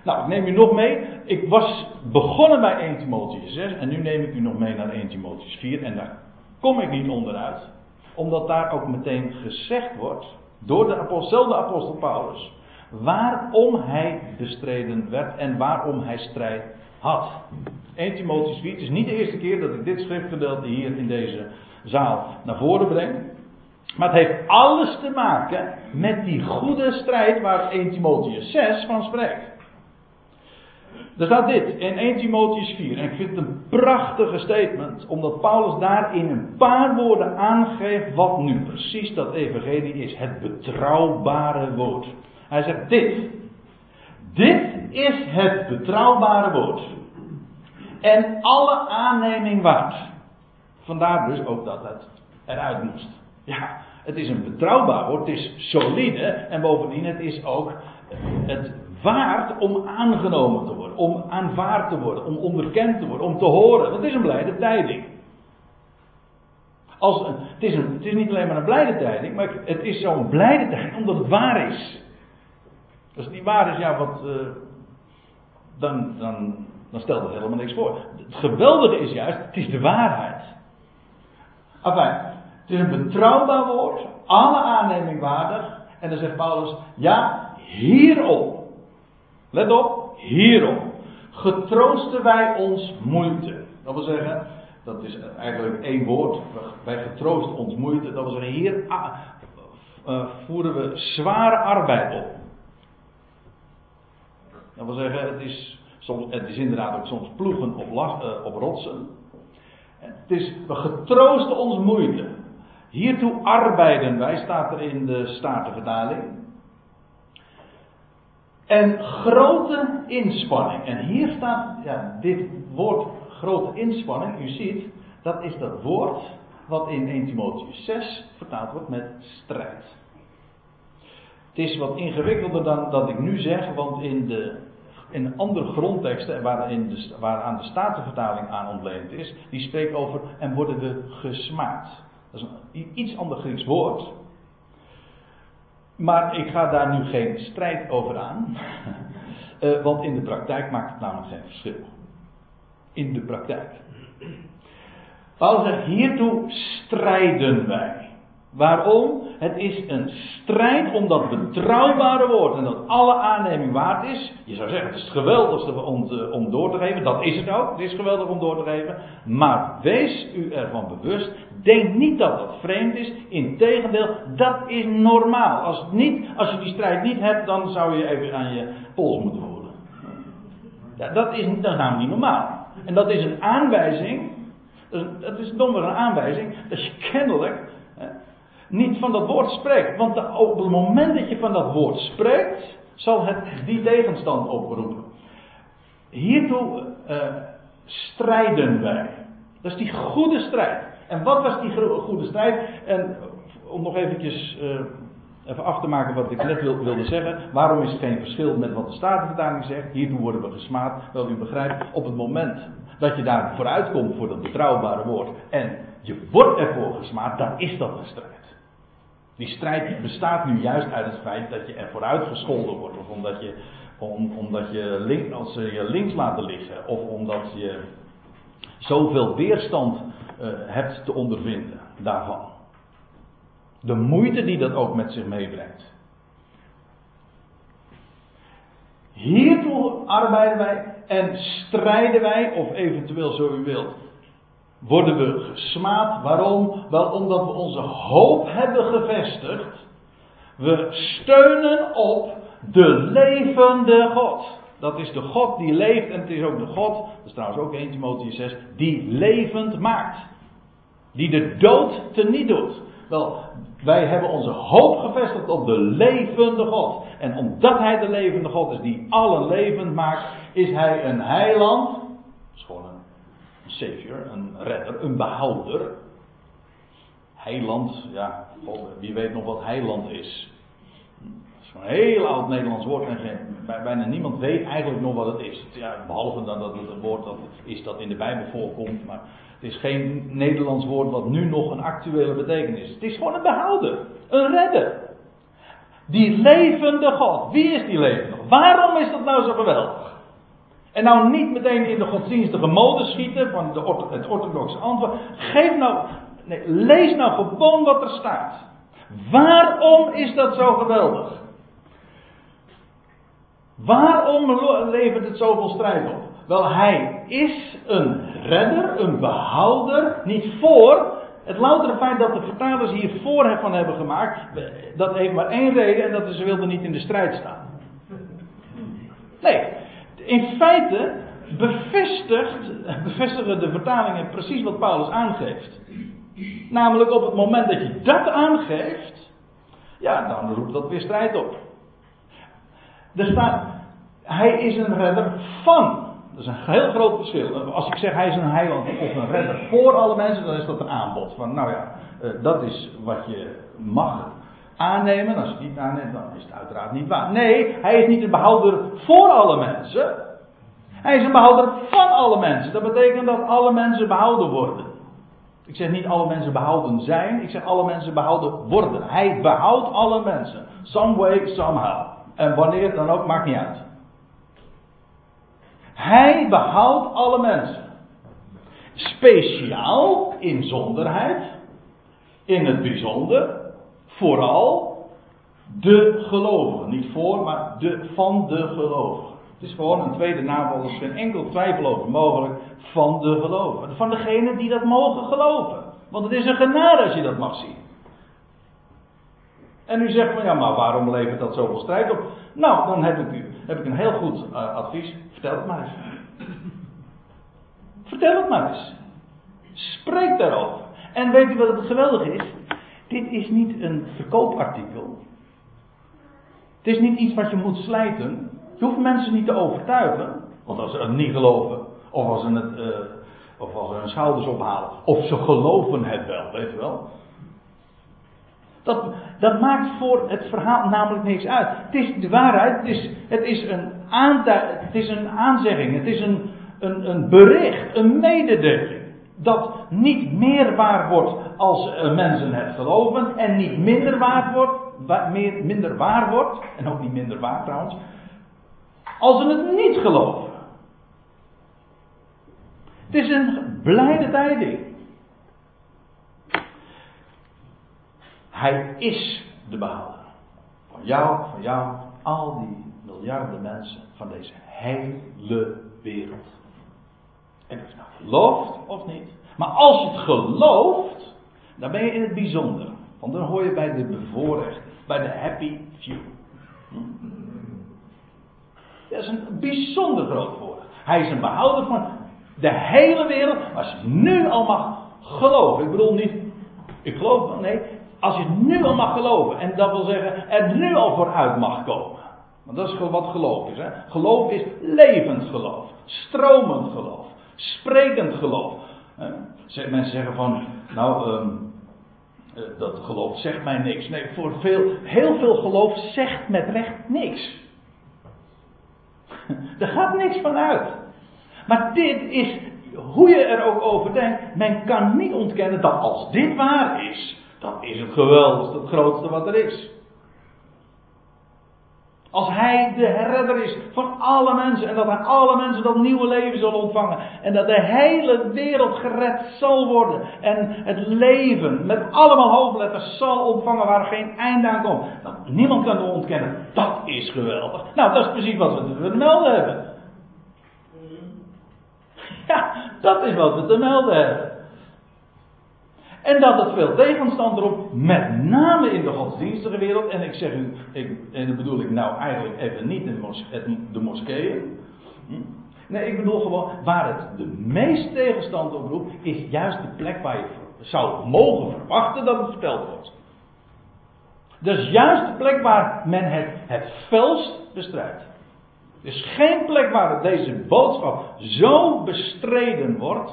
Nou, ik neem u nog mee. Ik was begonnen bij 1 Timotheus 6 en nu neem ik u nog mee naar 1 Timotheus 4 en daar kom ik niet onderuit. Omdat daar ook meteen gezegd wordt door de apostel, apostel Paulus waarom hij bestreden werd en waarom hij strijd had. 1 Timotheus 4, het is niet de eerste keer dat ik dit schriftgedeelte hier in deze zaal naar voren breng. Maar het heeft alles te maken met die goede strijd waar 1 Timotheus 6 van spreekt. Er staat dit in 1 Timotheus 4. En ik vind het een prachtige statement. Omdat Paulus daar in een paar woorden aangeeft wat nu precies dat evangelie is. Het betrouwbare woord. Hij zegt dit. Dit is het betrouwbare woord. En alle aanneming waard. Vandaar dus ook dat het eruit moest. Ja, het is een betrouwbaar woord, het is solide en bovendien het is ook het waard om aangenomen te worden, om aanvaard te worden, om onderkend te worden, om te horen. Dat is een blijde tijding. Als een, het, is een, het is niet alleen maar een blijde tijding, maar het is zo'n blijde tijding omdat het waar is. Als het niet waar is, ja, wat, uh, dan, dan, dan stelt het helemaal niks voor. Het geweldige is juist, het is de waarheid. Enfin, het is een betrouwbaar woord, alle aanneming waardig. En dan zegt Paulus, ja, hierop. Let op, hierop. Getroosten wij ons moeite. Dat wil zeggen, dat is eigenlijk één woord. Wij getroosten ons moeite. Dat wil zeggen, hier uh, voeren we zware arbeid op. Dat wil zeggen, het is, soms, het is inderdaad ook soms ploegen op, last, uh, op rotsen. Het is, we getroosten ons moeite. Hiertoe arbeiden wij, staat er in de Statenvertaling. En grote inspanning. En hier staat, ja, dit woord grote inspanning, u ziet, dat is dat woord wat in 1 Timotheus 6 vertaald wordt met strijd. Het is wat ingewikkelder dan dat ik nu zeg, want in de in andere grondteksten, waarin de, waaraan de Statenvertaling aan ontleend is, die spreekt over en worden we gesmaakt. Dat is een iets ander Grieks woord. Maar ik ga daar nu geen strijd over aan. uh, want in de praktijk maakt het namelijk geen verschil. In de praktijk. Paulus zegt, hiertoe strijden wij. Waarom? Het is een strijd om dat betrouwbare woord en dat alle aanneming waard is. Je zou zeggen, het is geweldig om, om door te geven. Dat is het ook. Het is geweldig om door te geven. Maar wees u ervan bewust. Denk niet dat dat vreemd is. Integendeel, dat is normaal. Als, niet, als je die strijd niet hebt, dan zou je even aan je pols moeten voelen. Ja, dat, is, namelijk niet normaal. En dat is een aanwijzing. Dat is domweg een aanwijzing. Dat je kennelijk niet van dat woord spreekt. Want op het moment dat je van dat woord spreekt, zal het die tegenstand oproepen. Hiertoe uh, strijden wij. Dat is die goede strijd. En wat was die goede strijd? En om nog eventjes uh, even af te maken wat ik net wilde zeggen. Waarom is er geen verschil met wat de Statenvertaling zegt? Hiertoe worden we gesmaad. Wel, u begrijpt, op het moment dat je daar vooruit komt voor dat betrouwbare woord. En je wordt ervoor gesmaad, dan is dat een strijd. Die strijd bestaat nu juist uit het feit dat je er vooruit gescholden wordt. Of omdat je, om, omdat je, link, als je links laten liggen. Of omdat je zoveel weerstand hebt te ondervinden daarvan. De moeite die dat ook met zich meebrengt. Hiertoe arbeiden wij en strijden wij, of eventueel zo u wilt, worden we gesmaad. Waarom? Wel omdat we onze hoop hebben gevestigd. We steunen op de levende God. Dat is de God die leeft en het is ook de God, dat is trouwens ook 1 Timotheüs 6, die levend maakt. Die de dood teniet doet. Wel, wij hebben onze hoop gevestigd op de levende God. En omdat Hij de levende God is die alle levend maakt, is Hij een heiland. Schoon savior, een redder, een behouder. Heiland, ja, wie weet nog wat heiland is. Een heel oud Nederlands woord en bijna niemand weet eigenlijk nog wat het is. Ja, behalve dan dat het een woord dat is dat in de Bijbel voorkomt, maar het is geen Nederlands woord wat nu nog een actuele betekenis is. Het is gewoon een behouder, een redder. Die levende God. Wie is die levende? Waarom is dat nou zo geweldig? En nou niet meteen in de godsdienstige mode schieten van de, het orthodoxe antwoord. Geef nou, nee, lees nou gewoon wat er staat. Waarom is dat zo geweldig? Waarom levert het zoveel strijd op? Wel, hij is een redder, een behouder, niet voor. Het loutere feit dat de vertalers hier voor van hebben gemaakt, dat heeft maar één reden en dat is ze wilden niet in de strijd staan. Nee, in feite bevestigt, bevestigen de vertalingen precies wat Paulus aangeeft. Namelijk op het moment dat je dat aangeeft, ja, dan roept dat weer strijd op. Er staat, hij is een redder van. Dat is een heel groot verschil. Als ik zeg hij is een heiland of een redder voor alle mensen, dan is dat een aanbod. Van nou ja, eh, dat is wat je mag aannemen. Als je het niet aanneemt, dan is het uiteraard niet waar. Nee, hij is niet een behouder voor alle mensen. Hij is een behouder van alle mensen. Dat betekent dat alle mensen behouden worden. Ik zeg niet alle mensen behouden zijn, ik zeg alle mensen behouden worden. Hij behoudt alle mensen. Some way, somehow. En wanneer dan ook, maakt niet uit. Hij behoudt alle mensen. Speciaal, in zonderheid, in het bijzonder, vooral de gelovigen. Niet voor, maar de, van de gelovigen. Het is gewoon een tweede naamval, er is geen enkel twijfel over mogelijk. Van de gelovigen. Van degenen die dat mogen geloven. Want het is een genade als je dat mag zien. En u zegt van ja, maar waarom levert dat zoveel strijd op? Nou, dan heb ik, heb ik een heel goed uh, advies. Vertel het maar eens. Vertel het maar eens. Spreek daarover. En weet u wat het geweldige is? Dit is niet een verkoopartikel. Het is niet iets wat je moet slijten. Je hoeft mensen niet te overtuigen. Want als ze het niet geloven, of als ze, het, uh, of als ze hun schouders ophalen, of ze geloven het wel, weet je wel. Dat, dat maakt voor het verhaal namelijk niks uit. Het is de waarheid, het is, het is, een, het is een aanzegging, het is een, een, een bericht, een mededeling. Dat niet meer waar wordt als mensen het geloven en niet minder waar wordt, meer, minder waar wordt, en ook niet minder waar trouwens, als ze het niet geloven. Het is een blijde tijding. Hij is de behouder. Van jou, van jou, al die miljarden mensen van deze hele wereld. En of je nou gelooft of niet. Maar als je het gelooft, dan ben je in het bijzonder. Want dan hoor je bij de bevoorrecht, bij de happy few. Dat is een bijzonder groot voordeel. Hij is een behouder van de hele wereld. Als je nu al mag geloven. Ik bedoel niet, ik geloof wel, nee. Als je nu al mag geloven. En dat wil zeggen, er nu al vooruit mag komen. Want dat is wat geloof is. Hè? Geloof is levend geloof. Stromend geloof. Sprekend geloof. Mensen zeggen van, nou, um, dat geloof zegt mij niks. Nee, voor veel, heel veel geloof zegt met recht niks. Er gaat niks van uit. Maar dit is, hoe je er ook over denkt, men kan niet ontkennen dat als dit waar is, dan is het geweldigste, het grootste wat er is. Als hij de herredder is van alle mensen en dat hij alle mensen dat nieuwe leven zal ontvangen en dat de hele wereld gered zal worden en het leven met allemaal hoofdletters zal ontvangen waar geen einde aan komt. Nou, niemand kan het ontkennen. Dat is geweldig. Nou, dat is precies wat we te melden hebben. Ja, dat is wat we te melden hebben. En dat het veel tegenstand erop, met name in de godsdienstige wereld. En ik zeg u, ik, en dat bedoel ik nou eigenlijk even niet de, de moskeeën. Hm? Nee, ik bedoel gewoon, waar het de meest tegenstand op roept, is juist de plek waar je zou mogen verwachten dat het verteld wordt. Dus juist de plek waar men het, het felst bestrijdt. Er is geen plek waar deze boodschap zo bestreden wordt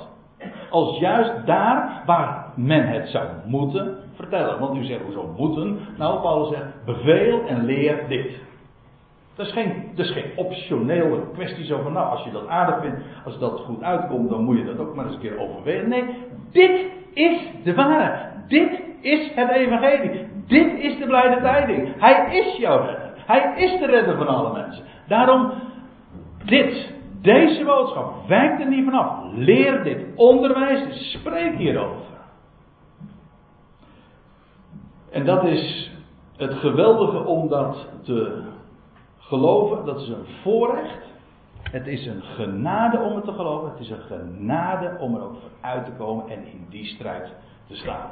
als juist daar waar men het zou moeten vertellen. Want u zegt, hoezo moeten? Nou, Paulus zegt, beveel en leer dit. Dat is geen, dat is geen optionele kwestie zo van, nou, als je dat aardig vindt, als dat goed uitkomt, dan moet je dat ook maar eens een keer overwegen. Nee, dit is de waarheid. Dit is het evangelie. Dit is de blijde tijding. Hij is jouw redder. Hij is de redder van alle mensen. Daarom, dit, deze boodschap, wijkt er niet vanaf. Leer dit, onderwijs spreek hierover. En dat is het geweldige om dat te geloven. Dat is een voorrecht. Het is een genade om het te geloven. Het is een genade om er ook voor uit te komen en in die strijd te staan.